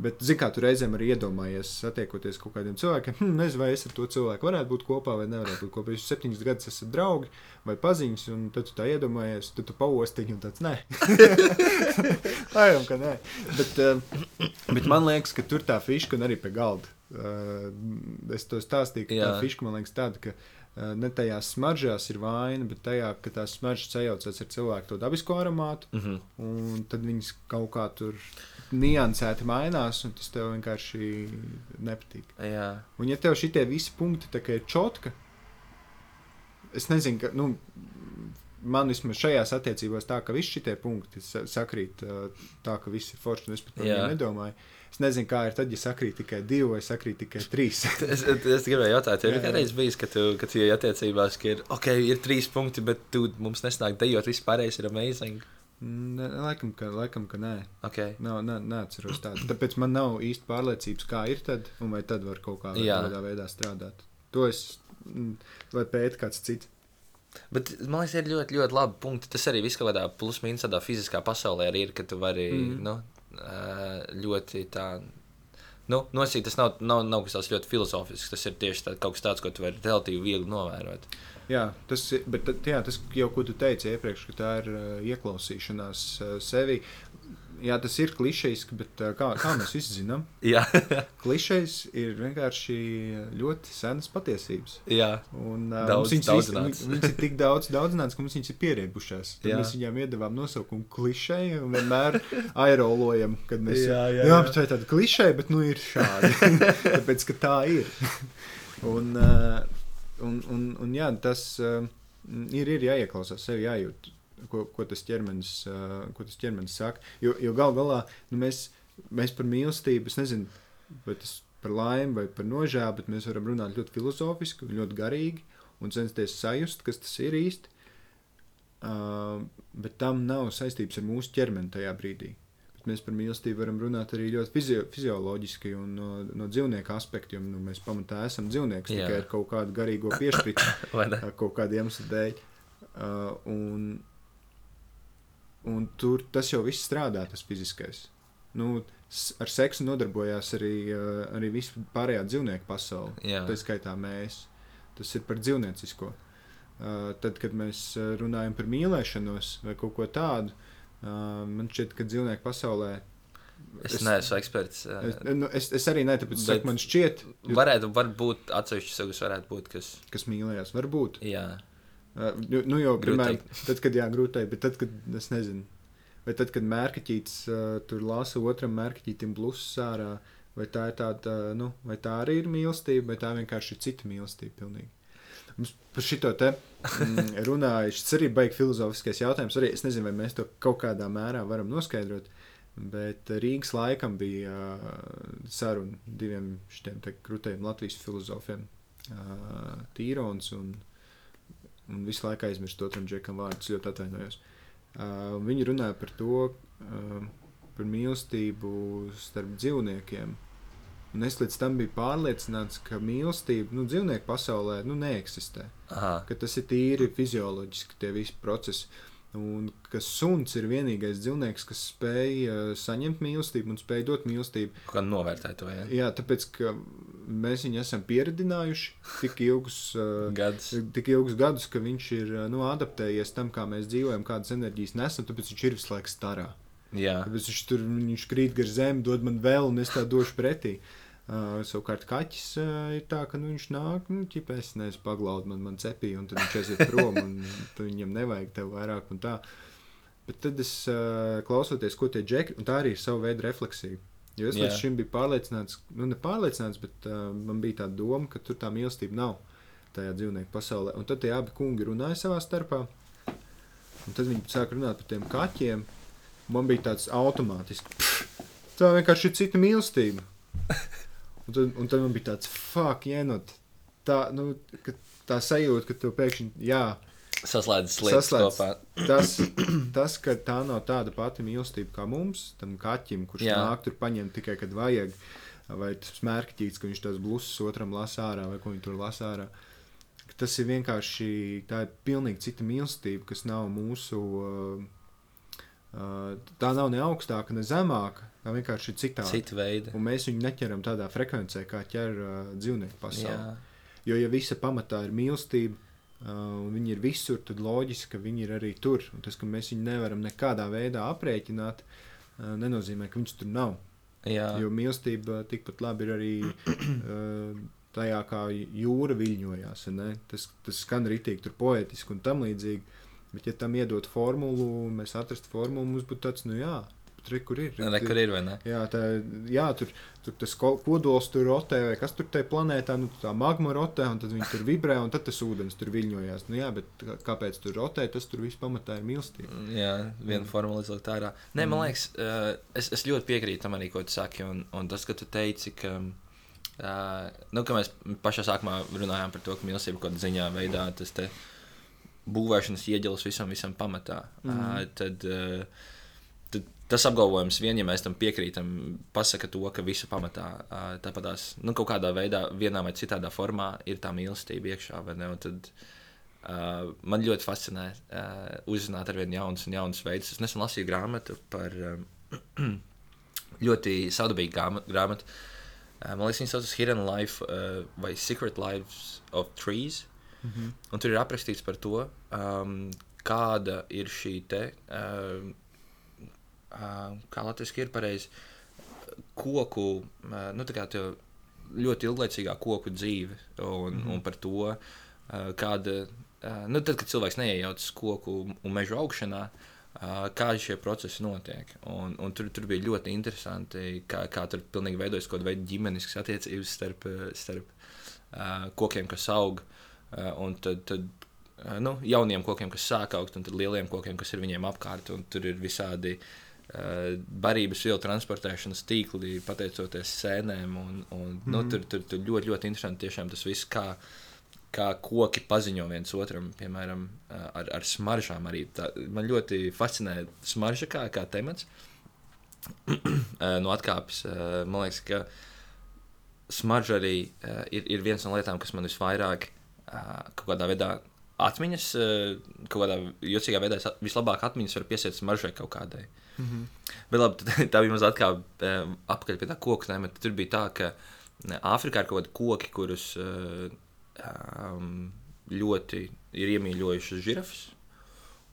Bet, zināmā mērā, tu reizēm arī iedomājies, satiekoties kaut kādiem cilvēkiem, hm, nezinu, vai es ar to cilvēku varētu būt kopā vai nevarētu būt kopā. Jūs septiņus gadus esat draugi vai paziņas, un tad tu tā iedomājies, tad tu pauostiņi un tāds nē. [LAUGHS] Lējam, ka nē. Bet, uh, bet man liekas, ka tur tā fiška un arī pie galda. Uh, es to stāstīju, ka Jā. Tā fiška man liekas tāda, ka uh, ne tajās smaržās ir vaina, bet tajā, ka tās smaržas sajaucas ar cilvēku to dabisko aromātu, Mm -hmm. un tad viņas kaut kā tur niansēti mainās, un tas tev vienkārši nepatīk. Jā, Un ja tev šitie visi punkti ir čotka, es nezinu, ka, nu, man vismaz šajās attiecībās tā, ka visi šitie punkti sa- sakrīt tā, ka viss ir forši, un es par to nedomāju. Es nezinu, kā ir tad, ja sakrīt tikai divi vai sakrīt tikai trīs. [LAUGHS] es, es gribēju jautāt, vai jā. kādreiz bijis, ka tu, ka tu attiecībās, ka ir, ok, ir trīs punkti, bet tu mums nesnāk dejot, viss pārējais ir amazing. Ne, laikam, ka, laikam, ka nē. Okay. Nav, ne, neatceros tādu. Tāpēc man nav īsti pārliecības, kā ir tad, un vai tad var kaut kā Jā. veidā strādāt. To es, mm, vai pēt kāds cits. Bet man liekas, ir ļoti, ļoti labi punkti. Tas arī viss kaut kādā plus-mínus tādā fiziskā pasaulē arī ir, ka tu vari mm. Mhm. nu, ļoti tā. Nu, nosīt, tas nav, nav, nav kas tāds ļoti filozofisks. Tas ir tieši tā, kaut kas tāds, ko tu vari relatīvi viegli novērot. Jā, tas, bet, jā, tas jau, ko tu teici iepriekš, ka tā ir uh, ieklausīšanās uh, sevi. Jā, tas ir klišejiski, bet uh, kā, kā mēs visi zinām, [LAUGHS] klišejs ir vienkārši ļoti senas patiesības. jā. Un, uh, Daudz- viņas, daudzināts. [LAUGHS] visi- viņas ir tik daudz daudzināts, ka mums viņas ir pierēbušās. Mēs viņām iedavām nosaukumu klišeji un vienmēr [LAUGHS] aerolojam, kad mēs Jā, jā, jā, jā. bet tā ir tāda klišeja, bet nu ir šādi. Tāpēc, ka tā ir. un, uh, un, un, un jā, tas uh, ir, ir jāieklausās, sevi jājūt. Ko, ko tas ķermenis, uh, ko tas ķermenis saka. Jo, jo gal galā nu, mēs, mēs par mīlestību, es nezinu, vai tas par laimi vai par nožēlu, bet mēs varam runāt ļoti filozofiski, ļoti garīgi un censties sajust, kas tas ir īsti. Uh, bet tam nav saistības ar mūsu ķermeni tajā brīdī. Bet mēs par mīlestību varam runāt arī ļoti fizio fizioloģiski un no, no dzīvnieka aspekta, jo nu, mēs pamatā esam dzīvnieki Jā. tikai ar kaut kādu garīgo piešķirtu [COUGHS] kaut kāda iemesla dēļ. Uh, un, un tur tas jau viss strādā, tas fiziskais. Nu, ar seksu nodarbojās arī, uh, arī viss pārējā dzīvnieku pasaule. Tā skaitā mēs. Tas ir par dzīvniecisko. Uh, tad, kad mēs uh, runājam par mīlēšanos vai kaut ko tādu, uh, man šķiet, ka dzīvnieku pasaulē. Es neesmu eksperts. Es, nu, es, es arī ne, tāpēc Bet- saku, man šķiet, Varētu būt atsevišķi sugas, varētu būt kas. kas mīlējās. Varbūt. Jā, Uh, nu, jau, piemēram, tad, kad jā, grūtai, bet tad, kad es nezinu, vai tad, kad mērķītis uh, tur lasa otram mērķītim blusus ārā, vai tā ir tāda, uh, nu, vai tā arī ir mīlestība, vai tā vienkārši ir cita mīlestība pilnīgi. Mums par šito te mm, [LAUGHS] runāju, šis arī beigas filozofiskais jautājums. Arī es nezinu, vai mēs to kaut kādā mērā varam noskaidrot. Bet Rīgas laikam bija uh, saruna diviem šiem krūtējiem Latvijas filozofiem, uh, Tīrons un, un visu laiku aizmirst otram džekam vārdus, ļoti atvainojos. Uh, viņi runāja par to, uh, par mīlestību starp dzīvniekiem. Un es līdz tam biju pārliecināts, ka mīlestība nu, dzīvnieku pasaulē nu, neeksistē. Aha. Ka tas ir tīri fizioloģiski, tie visi procesi. Un ka suns ir vienīgais dzīvnieks, kas spēj uh, saņemt mīlestību un spēj dot mīlestību. Kā novērtēt to? Ja? Jā, tāpēc, ka mēs viņu esam pieredzinājuši tik ilgus, [LAUGHS] uh, Gads. tik ilgus gadus, ka viņš ir uh, nu, adaptējies tam, kā mēs dzīvojam, kādas enerģijas nesam, tāpēc viņš ir visu laiku starā. Jā, Tāpēc viņš tur viņš krīt gar zemi, dod man vēl, un es tā došu pretī. Uh, savukārt, kaķis uh, ir tā, ka nu, viņš nāk, nu, ķip, es nezinu, paglaud man, man cepī, un tad viņš aiziet prom, un [LAUGHS] viņam nevajag tev vairāk, un tā. Bet tad es uh, klausoties, ko tie džekļi, un tā arī ir sava veida refleksija. Jo es līdz šim biju pārliecināts, nu, ne pārliecināts, bet uh, man bija tā doma, ka tur tā mīlestība nav tajā dzīvnieku pasaulē. Un tad tie abi kungi runāja savā starpā, un tad viņi sāka runāt par tiem kaķiem. Man bija tāds automātisks, "Pff, tā vienkārši ir cita mīlestība. [LAUGHS] Un tad, un tad man bija tāds, fuck, jenot. Tā, nu, tā sajūta, ka tu pēkšņi, jā, saslēdzas lietas Saslēdz. kopā. tas, tas, ka tā nav tāda pati mīlestība kā mums, tam kaķim, kurš Jā. Nāk tur paņemt tikai, kad vajag, vai tas mērķīts, ka viņš tās blusus otram lasa ārā, vai ko viņš tur lasa ārā. Tas ir vienkārši, tā ir pilnīgi cita mīlestība, kas nav mūsu, uh, uh, tā nav ne augstāka, ne zemāka, tā vienkārši ir citāda. Cita veida. Un mēs viņu neķeram tādā frekvencē, kā ķer uh, dzīvnieku pasaulē. Jo, ja visa pamatā ir mīlestība, uh, un viņi ir visur, tad loģiski, ka viņi ir arī tur. Un tas, ka mēs viņu nevaram nekādā veidā aprēķināt, uh, nenozīmē, ka viņš tur nav. jā. Jo mīlestība tikpat labi ir arī [CLEARS THROAT] uh, tajā, kā jūra viļņojās. Tas, tas skan rītīgi, tur poetiski un tam līdzīgi. Bet, ja tam iedot formulu, mēs atrastu formulu, mums būtu tāds, nu jā, tur kur ir. Ne, kur ir? Jā, tā, jā tur, tur tas kodols tur rotē, vai kas tur tajā planētā, nu tā magma rotē, un tad viņi tur vibrē, un tad tas ūdens tur viļņojās. Nu jā, bet kāpēc tur rotē, tas tur viss pamatā ir mīlestība. Jā, viena mm. formula izlikt ārā. Nē, man mm. liekas, uh, es, es ļoti piekrītu tam arī, ko tu saki, un, un tas, ka tu teici, ka. Uh, nu, mēs pašā sākumā runājām par to, ka mīlestība kaut kādā ziņā veidā tas būvēšanas ieģelis visam, visam pamatā. Mm. Uh, tad, uh, tad tas apgalvojums, vien, ja mēs tam piekrītam, pasaka to, ka visu pamatā tāpatās, nu, kaut kādā veidā, vienā vai citā formā ir tā mīlestība iekšā. Tad, uh, man ļoti fascinē uh, uzzināt ar vien jaunus un jaunus veidus. Es nesen lasīju grāmatu par uh, [CLEARS THROAT] ļoti saudabīgu grāmatu. Uh, man liekas, viņa saucas Hidden Life uh, vai Secret Lives of Trees. Mm -hmm. Un tur ir aprakstīts par to, um, kāda ir šī te, um, uh, kā latviešu ir pareizi, koku, nu, tā kā tev ļoti ilglaicīgā koku dzīve un, mm -hmm. un par to, kāda, nu, tad, kad cilvēks neiejaucas koku un mežu augšanā, uh, kā šie procesi notiek. Un, un tur, tur bija ļoti interesanti, kā, kā tur pilnīgi veidojas kaut kāda ģimeniskas attiecības starp, starp kokiem, kas aug. Un tad, tad nu, jauniem kokiem, kas sāk augt, un tad lieliem kokiem, kas ir viņiem apkārt. Tur ir visādi uh, barības vielu transportēšanas tīkli, pateicoties sēnēm. Un, un, mm nu, mhm. tur, tur, tur ļoti, ļoti interesanti tiešām tas viss, kā, kā koki paziņo viens otram, piemēram, ar, ar smaržām. Arī tā, man ļoti fascinē smarža kā, kā temats. [CLEARS THROAT] no atkāpes man liekas, ka smarža arī uh, ir, ir viens no lietām, kas man visvairāk uh, kaut kādā veidā atmiņas, kaut kādā jocīgā veidā vislabāk atmiņas var piesiet smaržai kaut kādai. Mm -hmm. Bet labi, tā bija mazliet kā apakaļ pie tā koku tēma. Tur bija tā, ka Āfrikā ir kaut kādi koki, kurus um, ļoti ir iemīļojušas žirafas.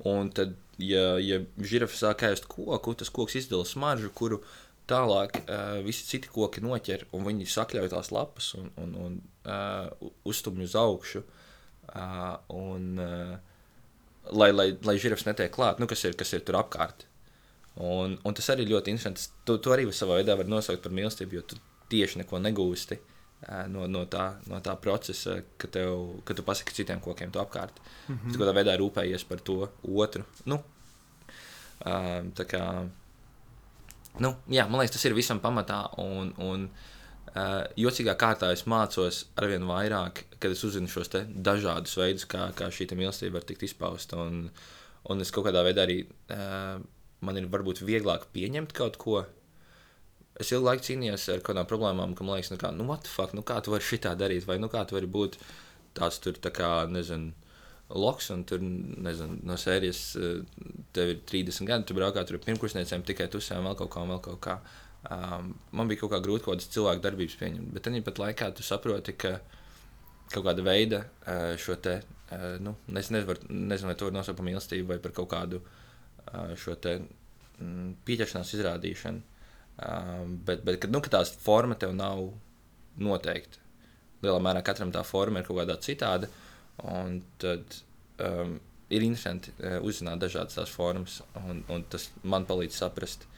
Un tad, ja, ja žirafa sāk ēst koku, tas koks izdala smaržu, kuru tālāk uh, visi citi koki noķer, un viņi sakļauj tās lapas un, un, un uh, uzstumj uz augšu. Uh, un, uh, lai, lai, lai žirafs netiek klāt, nu, kas, ir, kas ir tur apkārt. Un, un tas arī ļoti interesants. Tu, tu arī savā veidā vari nosaukt par mīlestību, jo tu tieši neko negūsti no, no, tā, no tā procesa, ka, tev, ka tu pasaki citiem kokiem to apkārt. Mm -hmm. Tu kādā veidā rūpējies par to otru. Nu, tā kā, nu, jā, man liekas, tas ir visam pamatā. Un, un, jocīgā kārtā es mācos ar vien vairāk, kad es uzzinu šos dažādus veidus, kā, kā šī mīlestība var tikt izpausta. Un, un es kaut kādā veidā arī uh, man ir varbūt vieglāk pieņemt kaut ko. Es ilgu laiku cīnījos ar kādām problēmām, ka man liekas, nu, kā, nu, fuck, nu kā tu vari šitā darīt, vai nu kā tu vari būt tāds tur, tā kā, nezinu, loks, un tur, nezinu, no sērijas tev ir 30 gadi, tu braukā tur pirmkursniecēm tikai tusēm vēl kaut kā, vēl kaut kā. Um, man bija kaut kā grūti kaut kādas cilvēku darbības pieņemt. Bet tad pat laikā tu saproti, ka kaut kāda veida uh, šo te, uh, nu, es nevaru, nezinu, vai to var nosaukt par mīlestību vai par kaut kādu uh, šo te mm, pieķeršanās izrādīšanu. Bet, bet nu, tās forma tev nav noteikta, lielā mērā katram tā forma ir kaut kādā citāda, un tad um, ir interesanti uzzināt dažādas tās formas, un, un tas man palīdz saprast,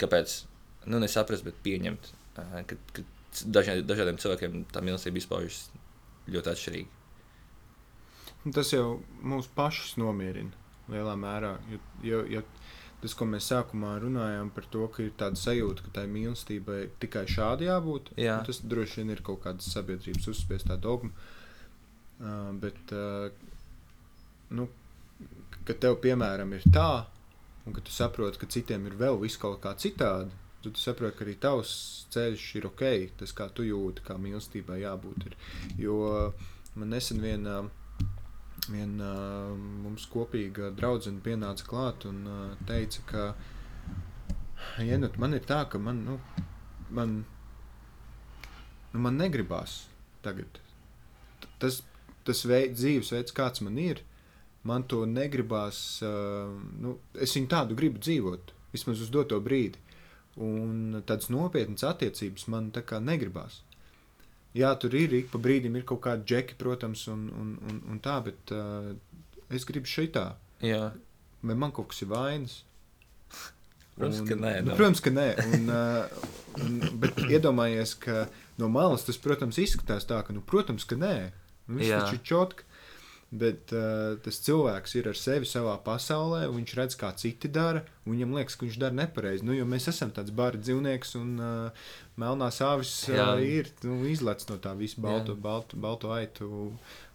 kāpēc nu, nesaprast, bet pieņemt, ka, ka dažiem, dažādiem cilvēkiem tā mīlestība izpaužas ļoti atšķirīgi. Tas jau mūs pašus nomierina lielā mērā. Jo, jo, jo tas, ko mēs sākumā runājām par to, ka ir tāda sajūta, ka tai mīlestībai tikai šādi jābūt, Jā. tas droši vien ir kaut kāda sabiedrības uzspiestā dogma. Uh, bet, uh, nu, ka tev, piemēram, ir tā, un ka tu saproti, ka citiem ir vēl viss kaut kā citādi, tu, tu saproti, ka arī tavs ceļš ir ok, tas kā tu jūti, kā mīlestībai jābūt. Ir. Jo man nesen viena, viena mums kopīga draudzene pienāca klāt un teica, ka ja, nu, man ir tā, ka man, nu, man, nu, man negribās tagad. Tas, tas veid, dzīvesveids, kāds man ir, man to negribās. Uh, nu, es viņu tādu gribu dzīvot, vismaz uz doto brīdi. Un tādas nopietnas attiecības man tā kā negribās. Jā, tur ir ik pa brīdim ir kaut kādi džeki, protams, un, un, un, un tā, bet uh, es gribu šitā. Jā. Vai man kaut kas ir vainas? Protams, ka nē, Nu, protams, ka nē. Un, uh, un, bet iedomājies, ka no malas tas, protams, izskatās tā, ka, nu, protams, ka nē. Nu, Jā. taču ir čotka. Bet uh, tas cilvēks ir ar sevi savā pasaulē, viņš redz, kā citi dara. un Viņam liekas, ka viņš dara nepareizi. Nu, jo mēs esam tāds bara dzīvnieks, un uh, melnā sāvis uh, ir nu, izlaists no tā visa balto, balto, balto aitu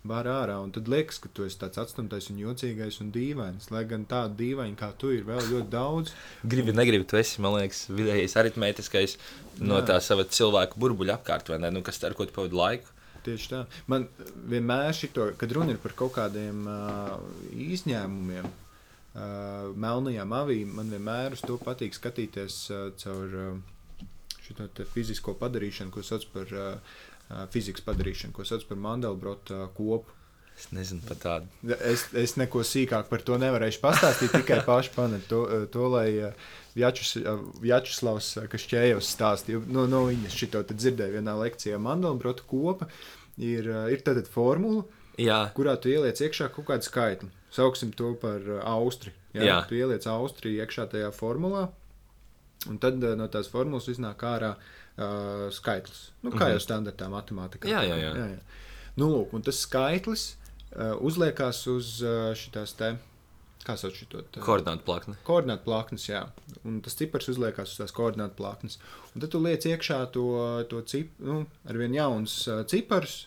bara ārā. Un tad liekas, ka tu esi tāds atstumtais un jocīgais un dīvains. Lai gan tādu dīvainu kā tu ir vēl ļoti daudz. Gribi, negribi, tu esi, man liekas, vidējais aritmētiskais no Jā. tā sava cilvēku burbuļa apkārt, vai ne? Nu, kas ar ko tu pavadi laiku? Tieši tā. Man vienmēr šito, kad runa ir par kaut kādiem uh, izņēmumiem, uh, melnajām avīm, man vienmēr uz to patīk skatīties uh, caur uh, šo fizisko padarīšanu, ko sauc par uh, fizikas padarīšanu, ko sauc par Mandelbrota kopu. Es nezinu par tādu. Es, es neko sīkāk par to nevarēšu pastāstīt, tikai [LAUGHS] paši panet to, to lai uh, Vjačus- uh, Vjačeslavs uh, Kašķējevs stāstīja. No, no viņas šito dzirdēju vienā lekcijā. Mandelbrota kopa ir, ir tātad formula, Jā, kurā tu ieliec iekšā kaut kādu skaitli. Sauksim to par austri. Jā, Jā. Tu ieliec austri iekšā tajā formulā, un tad no tās formulas iznāk ārā uh, skaitlis. Nu, kā Mhm. jau standartā matemātikā. Jā, jā, jā. jā, jā. Nu, lūk, un tas skaitlis uzliekās uz uh, šitās te, kā sauc šito? te- koordinātu plakni. Koordinātu plaknes, jā. Un tas cipars uzliekās uz tās koordinātu plaknes. Un tad tu liec iekšā to, to cip, nu, ar vien jauns uh, cipars.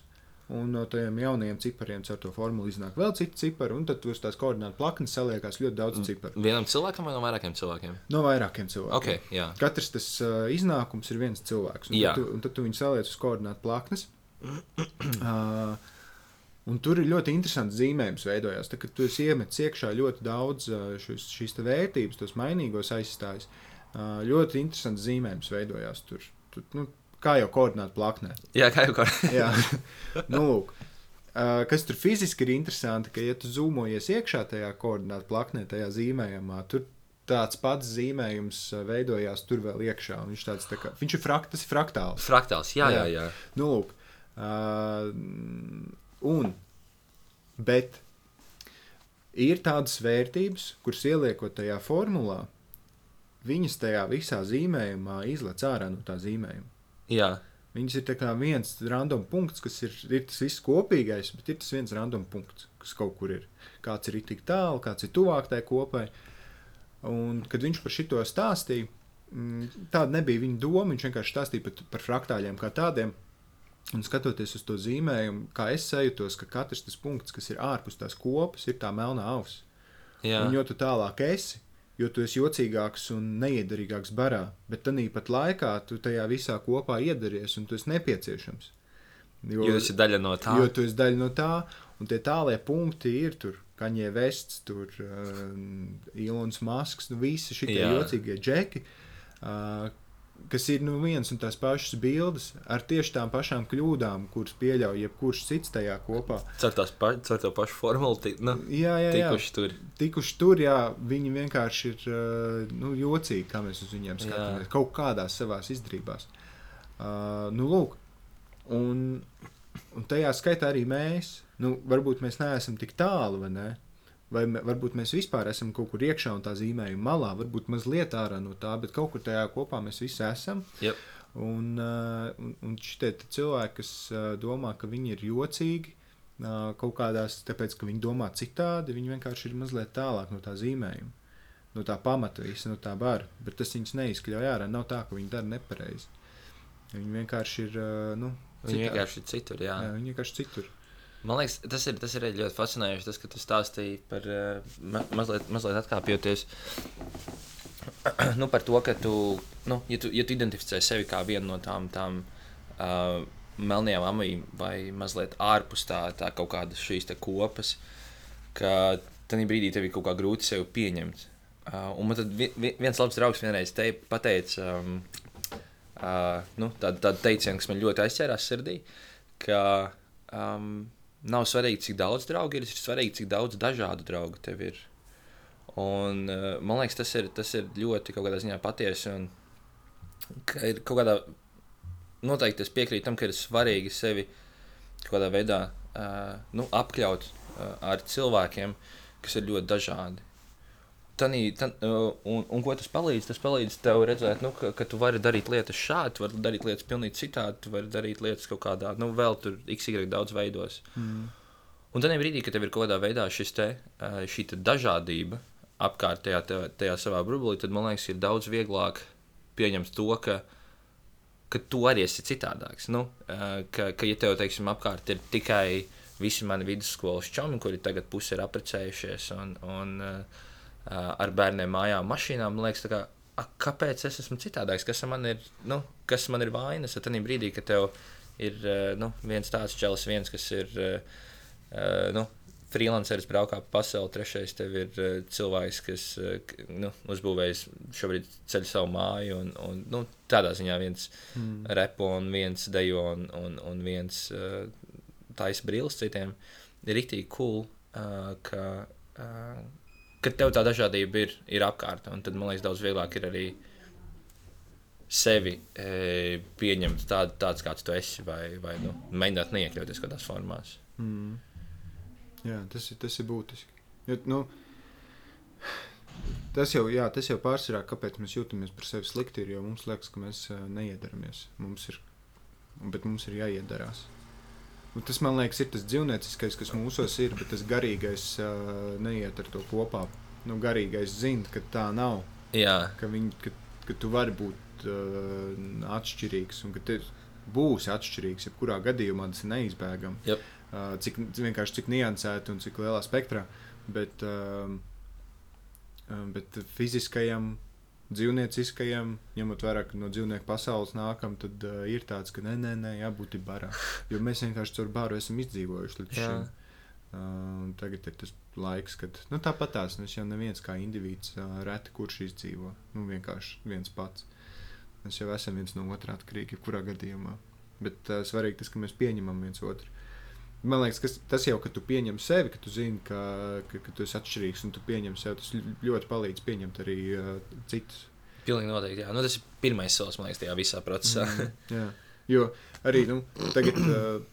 Un no tiem jaunajiem cipariem ar to formulu iznāk vēl citi cipari. Un tad uz tās koordinātu plaknes saliekās ļoti daudz ciparu. Vienam cilvēkam vai no vairākiem cilvēkiem? No vairākiem cilvēkiem. Ok, jā. Katrs tas uh, iznākums ir viens cilvēks. Un Jā. tad, tu, un tad tu viņu saliec uz koordinātu plaknes. uh, [CLEARS THROAT] un tur ir ļoti interesants zīmējums veidojās. Tad, kad tu esi iemetis iekšā ļoti daudz šis, šīs vērtības, tos mainīgos aizstājus, ļoti interesants zīmējums veidojās tur. tur nu, kā jau koordinātu plaknē. Jā, kā jau. [LAUGHS] Jā, nu, lūk. Kas tur fiziski ir interesanti, ka, ja tu zūmojies iekšā tajā koordinātu plaknē, tajā zīmējumā, tur tāds pats zīmējums veidojās tur vēl iekšā. Viņš, tāds, tā kā, viņš ir ir fraktāls. Fraktāls, jā, jā, Jā. jā. Nu, lūk, uh, un, bet ir tādas vērtības, kuras ieliekot tajā formulā, viņas tajā visā zīmējumā izlec ārā no tā zīmējuma. jā. Viņas ir kā viens random punkts, kas ir, ir tas viss kopīgais, bet ir tas viens random punkts, kas kaut kur ir. Kāds ir tik tālu, kāds ir tuvāk tai kopai. Un, kad viņš par šito stāstīja, mm, tāda nebija viņa doma. Viņš vienkārši stāstīja par, par fraktāļiem kā tādiem. Un skatoties uz to zīmējumu, kā es sajūtos, ka katrs tas punkts, kas ir ārpus tās kopas, ir tā melnā auss. Un jo tu tālāk esi, jo tu esi jocīgāks un neiederīgāks barā, bet tādā pat laikā tu tajā visā kopā iedaries un tu esi nepieciešams. Jo tas ir daļa no tā. Jo tu esi daļa no tā, un tie tālie punkti ir tur. Kaņē vests, tur uh, Ilons Masks, nu visi šie jocīgie džeki, uh, kas ir nu viens un tās pašas bildes ar tieši tām pašām kļūdām, kuras pieļauj jebkurš cits tajā kopā. Caur, pa, caur to pašu formulu tik, nu, Jā, jā, jā. tikuši tur. tikuši tur, jā, viņi vienkārši ir uh, nu, jocīgi, kā mēs uz viņiem skatāmies. Jā. Kaut kādās savās izdarībās. Uh, nu, lūk, un, un tajā skaitā arī mēs. Nu, varbūt mēs neesam tik tālu, vai ne? Vai varbūt mēs vispār esam kaut kur iekšā un tā zīmējuma malā, varbūt mazliet ārā no tā, bet kaut kur tajā kopā mēs visi esam. Jep. Un, uh, un, un šitie cilvēki, kas uh, domā, ka viņi ir jocīgi, uh, kaut kādās, tāpēc, ka viņi domā citādi, viņi vienkārši ir mazliet tālāk no tā zīmējuma, no tā pamata, visa, no tā bara. Bet tas viņus neizkļauj ārā. Nav tā, ka viņi dara nepareizi. Viņi vienkārši ir. Nu, Viņi citādi. vienkārši ir citur. Jā. Jā, viņi vienkārši citur. Man liekas, tas ir, tas ir ļoti fascinējoši, tas, ka tu stāstīji par uh, ma mazliet, mazliet atkāpjoties [CLEARS THROAT] nu, par to, ka tu, nu, ja tu, ja tu identificē sevi kā vienu no tām, tām uh, melnajām amīm vai mazliet ārpus tā, tā kaut kādas šīs kopas, ka tajā brīdī tev ir kaut kā grūti sevi pieņemt. Uh, un man tad vi, viens labs draugs vienreiz te pateica, um, uh, nu, tādu, tādu teicienu, kas man ļoti aizķērās sirdī, ka um, nav svarīgi, cik daudz draugu ir, ir svarīgi, cik daudz dažādu draugu tev ir. Un, uh, man liekas, tas ir, tas ir ļoti patiesi. Un, ka ir kaut kādā noteikti es piekrītu tam, ka ir svarīgi sevi kaut kādā veidā uh, nu, apkļaut uh, ar cilvēkiem, kas ir ļoti dažādi. Tanī, tan, un, un ko tas palīdz? Tas palīdz tev redzēt, nu, ka, ka tu vari darīt lietas šādi, vari darīt lietas pavisam citādi, tu vari darīt lietas kaut kādā, nu, vēl tur x, y daudz veidos. Mm. Un tad brīdī, kad tev ir kaut kādā veidā šis te, šī te dažādība apkārt tajā, tajā, tajā savā burbulī, tad man liekas, ir daudz vieglāk pieņemt to, ka, ka tu arī esi citādāks. Nu, ka, ka, ja tev, teiksim, apkārt ir tikai visi mani vidusskolas čomi, kuri tagad pusi ir apprecējušies un, un uh, ar bērniem mājām, mašīnām. Man liekas, kā, a, kāpēc es esmu citādāks? Kas man ir, nu, kas man ir vainas? Tad brīdī, kad tev ir nu, viens tāds čels, viens, kas ir nu, freelanceris, braukā pa pasauli, trešais tev ir cilvēks, kas nu, uzbūvējis šobrīd ceļu savu māju. Un, un, nu, tādā ziņā viens mm. repo un viens dejo un, un, un viens taisa brīlis citiem. Ir rīktīgi cool, ka ka tev tā dažādība ir, ir apkārt. Un tad man liekas, daudz vieglāk ir arī sevi e, pieņemt tādu, tāds, kāds tu esi, vai, vai nu, mēģināt neiekļauties kādās formās. Mm. Jā, tas ir, tas ir būtiski. Jo, nu, tas, jau, jā, tas jau pārsvarā, kāpēc mēs jūtamies par sevi slikti, ir, jo mums liekas, ka mēs uh, neiedaramies. Mums ir, bet mums ir jāiedarās. Un tas, man liekas, ir tas dzīvnieciskais, kas mūsos ir, bet tas garīgais uh, neiet ar to kopā. Nu, garīgais zina, ka tā nav. Jā. Ka, viņ, ka, ka tu vari būt uh, atšķirīgs un ka tu būsi atšķirīgs. Jebkurā gadījumā tas ir neizbēgami. Yep. Uh, cik vienkārši cik niansēti un cik lielā spektrā. Bet, uh, bet fiziskajam dzīvnieciskajam, ņemot vērā, ka no dzīvnieku pasaules nākam, tad uh, ir tāds, ka nē, nē, nē jābūt barā. [LAUGHS] Jo mēs vienkārši caur baru esam izdzīvojuši līdz šim. Uh, tagad ir tas laiks, kad nu, tāpat tās mēs jau neviens kā indivīds uh, reti kurš izdzīvo. Nu, vienkārši viens pats. Mēs jau esam viens no otra atkarīgi, jebkurā gadījumā. Bet uh, svarīgi tas, ka mēs pieņemam viens otru. Man liekas, ka tas jau, ka tu pieņem sevi, ka tu zini, ka, ka, ka tu esi atšķirīgs un tu pieņem sevi, tas ļoti palīdz pieņemt arī uh, citus. Pilnīgi noteikti. Jā. Nu, tas ir pirmais solis, man liekas, tajā visā procesā. mm, [LAUGHS] jā. Jo arī nu, tagad, uh,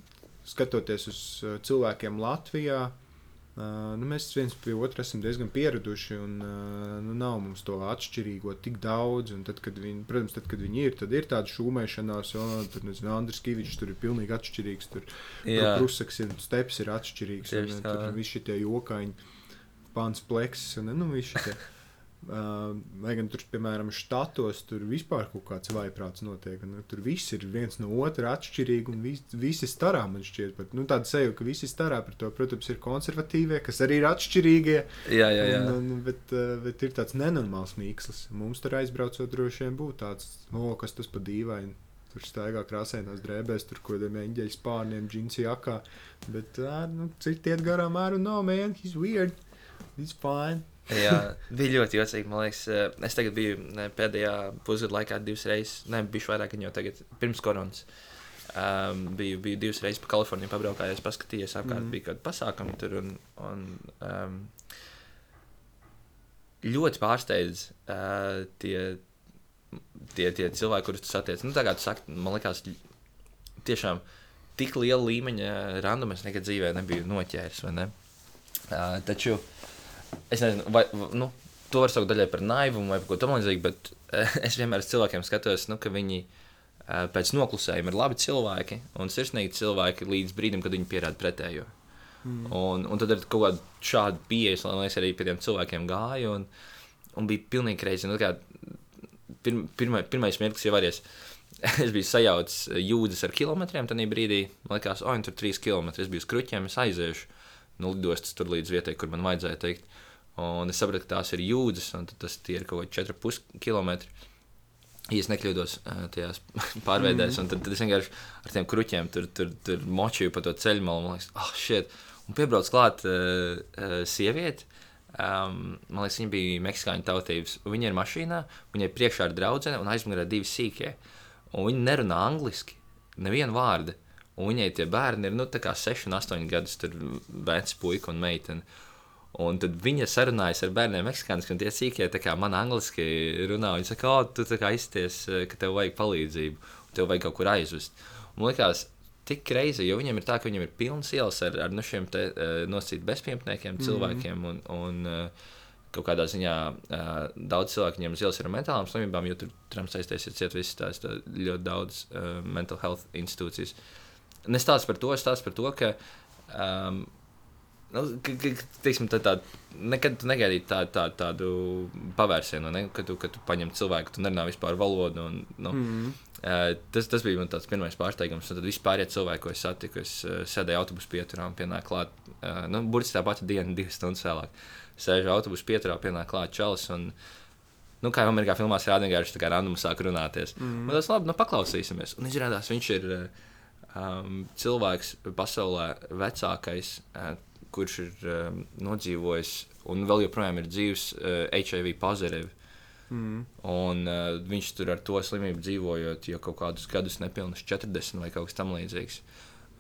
skatoties uz cilvēkiem Latvijā, Uh, nu, mēs viens pie otra esam diezgan pieraduši, un uh, nu, nav mums to atšķirīgo tik daudz. Tad, kad viņi, protams, tad, kad viņi ir, tad ir tāda šūmēšanās, jo tur nezinu, Andris Kavičs tur ir pilnīgi atšķirīgs. Tur Prusaks ir, steps ir atšķirīgs, Tieši un tā. tur visi šie jokaini, pāns pleksis un nu, visi šie. [LAUGHS] Uh, lai gan tur, piemēram, štatos tur vispār kaut kāds vaiprāts notiek. Un, tur viss ir viens no otra atšķirīgi un vis, visi starā man šķiet. Bet, nu, tāda seja, ka visi starā par to, protams, ir konservatīvie, kas arī ir atšķirīgie. Jā, jā, jā. Un, un, bet, uh, bet ir tāds nenormāls mīkslis. Mums tur aizbraucot droši vien būtu tāds, o, kas tas pa dīvaini. Tur staigā krāsainās drēbēs, tur kaut kādiem eņģeļu spārniem, džinsi jakā. Bet uh, nu, citi iet garām ārā, no man, he's weird. He's fine. Jā, bija ļoti jocīgi. Man liekas, eh, es tagad biju pēdējā pusgada laikā divas reizes, ne bijuši vairāk, jau tagad, pirms koronas. Um, biju, biju divas reizes pa Kaliforniju, pabraukājos, paskatījos, apkārt mm. bija kādi pasākumi tur. Un, un, um, ļoti pārsteidz uh, tie, tie, tie cilvēki, kurus tu satiec. Nu, tā kā tu saki, man liekas, tiešām tik liela līmeņa randumu es nekad dzīvē nebiju noķēris. Ne? Uh, taču uh, es nezinu, vai nu, to var saukt daļai par naivumu vai ko tamlīdzīgu, bet es vienmēr uz cilvēkiem skatos, nu, ka viņi uh, pēc noklusējuma ir labi cilvēki un sirsnīgi cilvēki līdz brīdim, kad viņi pierāda pretējo. Mm. Un, un tad ar kaut kādu šādu pieeju, lai es arī pie tiem cilvēkiem gāju, un, un bija pilnīgi kreizi. Nu, pirm, pirma, pirmais mirklis jau arī es, [LAUGHS] es biju sajaucis jūdzes ar kilometriem, tad brīdī man liekas, oh, tur trīs kilometri, es biju uz kruķiem, es aiziešu no lidostas tur līdz vietai, kur man vajadzēja teikt. Un es sapratu, ka tās ir jūdzes, un tas ir kaut kādi 4,5 km. Ja es nekļūdos tajās [LAUGHS] pārveidēs, mm. un tad, tad es vienkārši ar tiem kruķiem tur, tur, tur močīju pa to ceļu malu. Man liekas, ah, oh, shit! Un piebrauc klāt uh, uh, sieviete. Um, man liekas, viņa bija meksikāņu tautības. Viņa ir mašīnā, viņai priekšā ir draudzene un aizmugurē divi sīkie. Un viņi nerunā angliski, nevienu vārdu. Un viņai tie bērni ir nu, 6 un 8 gadus, tur vecs puika un meitene. Un tad viņa sarunājas ar bērniem meksikāniski, un tie sīkie, kā man angliski runā, viņi saka, o, tu kā izties, ka tev vajag palīdzību. tev vajag kaut kur aizvest. Un man liekas, tik reizi, jo viņiem ir tā, ka viņiem ir pilnas ielas ar, ar nu, šiem te, uh, nosacītiem bezpajumtniekiem, Mhm. cilvēkiem. Un, un, uh, kaut kādā ziņā uh, daudz cilvēku viņiem uz ielas ir mentālām slimībām, jo tur Trumps aiztaisīja ciet visas tās tā, ļoti daudz uh, mental health institūcijas. Nestāst par to, es stāstu par to, ka. Um, Nu, teiksim, tā, tā, nekad tu negaidīji tā, tā, tādu pavērsienu, ne? kad, tu, kad tu paņem cilvēku, tu nerunā vispār valodu. Un, nu, Mm. Uh, tas, tas bija mans pirmais pārsteigums. Un tad vispār ir cilvēki, ko es satiku. Es uh, sēdēju autobusu pieturā un pienāku klāt. Uh, nu, Burtiski tā pati diena, [LAUGHS] divas stundas vēlāk. Sēžu autobusu pieturā, pienāk klāt čalis. Un, nu, kā jau Amerikā filmās rāda, vienkārši tā kā random sāk runāties. Mm. Un tas labi, nu, paklausīsimies. Un izrādās, viņš ir uh, um, cilvēks pasaulē vecākais, uh, kurš ir um, nodzīvojis un vēl joprojām ir dzīves uh, HIV pozitīvs. Mm. Un uh, viņš tur ar to slimību dzīvojot, jau kaut kādus gadus, nepilnus 40 vai kaut kas tamlīdzīgs.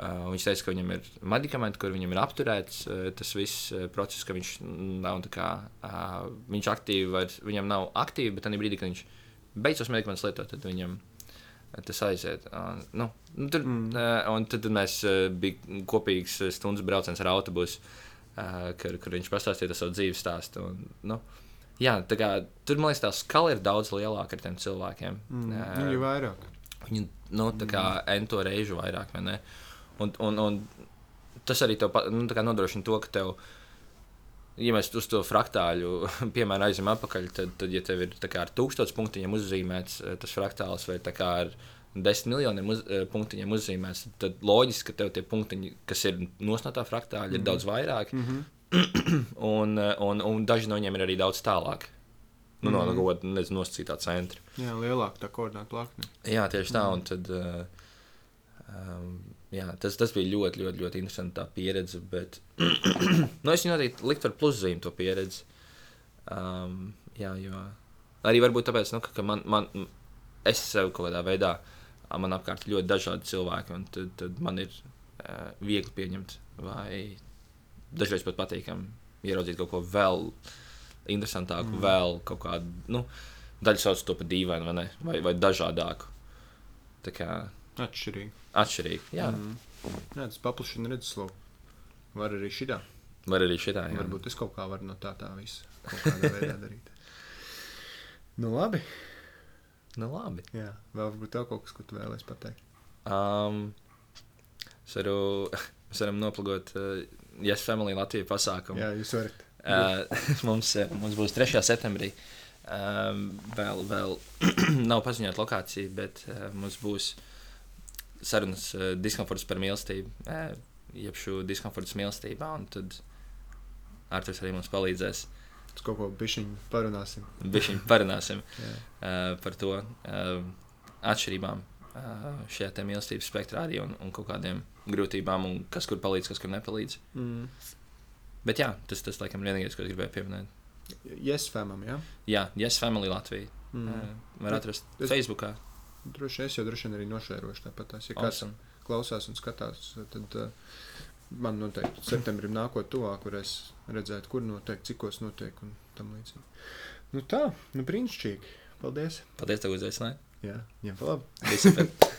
Uh, viņš teica, ka viņam ir medikamenti, kur viņam ir apturēts uh, tas viss uh, process, ka viņš nav kā, uh, viņš aktīvi, vairs, viņam nav aktīvi, bet tajā brīdī, kad viņš beidz tos medikamentus lietot, tad viņam uh, tas aiziet. Uh, nu, nu, tur, mm. uh, un tad, tad mēs uh, bijām kopīgs uh, stundas brauciens ar autobusu, uh, kur, kur viņš pastāstīja savu dzīves stāstu. Un, nu, Jā, kā, tur man liekas, tā skala ir daudz lielāka ar tiem cilvēkiem. Mm. Ā, Viņi ir vairāk. Viņi nu, tā kā ento reižu vairāk? Un, un, un tas arī tev nu, nodrošina to, ka tev, ja mēs uz to fraktāļu, [LAUGHS] piemēram, aizjām atpakaļ, tad, tad ja tev ir tā ar tūkstoš punktiem uzzīmēts eh, tas fraktāls vai tā ar desmit miljoniem uz, eh, punktiņiem uzzīmēts, tad, loģiski, ka tev tie punktiņi, kas ir nosnotā fraktāļa, ir daudz vairāk. Mm -hmm. [CLEARS THROAT] un, eh, un, un daži no viņiem ir arī daudz tālāk. Nu, no Mhm. kaut kāda nosacītā centra. Jā, lielāka tā koordināta plakne. Jā, tieši tā. Un tad, uh, um, jā, tas, tas bija ļoti, ļoti, ļoti interesanti tā pieredze. Bet [CLEARS THROAT] nu, es noteikti liktu par pluszīmi to pieredzi. Um, jā, jo arī varbūt tāpēc, nu, ka, ka man, man, es sev kaut kādā veidā, man apkārt ir ļoti dažādi cilvēki, un tad, tad man ir uh, viegli pieņemt vai dažreiz pat patīkami ieraudzīt kaut ko vēl interesantāku, mm. vēl kaut kādu, nu, daļu sauc to par dīvainu vai, ne, vai, vai dažādāku. Tā kā Atšķirīgi. atšķirīgi. Jā, mm. Jā, tas paplašina redzesloku. Var arī šitā. var arī šitā. Jā. Varbūt es kaut kā varu no tā tā visa kaut kādā [LAUGHS] veidā darīt. Nu, labi. Nu, labi. Jā, vēl varbūt tev kaut kas, ko tu vēlēsi pateikt. Um, es varu, [LAUGHS] mēs varam noplagot uh, Yes Family Latvijas pasākumu. Jā, jūs varat. Uh, [LAUGHS] mums, eh, mums būs 3. septembrī. Um, vēl vēl [CLEARS THROAT] nav paziņota lokācija, bet uh, mums būs sarunas uh, diskomforts par mīlestību, uh, jeb šo diskomforts mīlestībā. Tad Arthurs arī mums palīdzēs. Uz kaut ko bišķiņu parunāsim. Bišķiņ parunāsim [LAUGHS] uh, par to uh, atšķirībām uh, šajā mīlestības spektrā arī un, un kaut kādiem grūtībām, un kas kur palīdz, kas kur nepalīdz. Mm. Bet jā, tas, tas laikam ir vienīgais, ko es gribēju pieminēt. Yes, famam, jā. Jā, Yes Family Latvija. Mm. Uh, var atrast es... Facebookā. Droši es jau droši vien arī nošērošu tāpat. tās. Ja kāds Awesome. klausās un skatās, tad uh, man noteikti septembrim nākot tuvāk, kur es redzētu, kur notiek, cikos notiek un tam līdzīgi. Nu tā, nu brīnišķīgi. Paldies. Paldies, tev uzaicināji. Jā, ņem pa labi. [LAUGHS]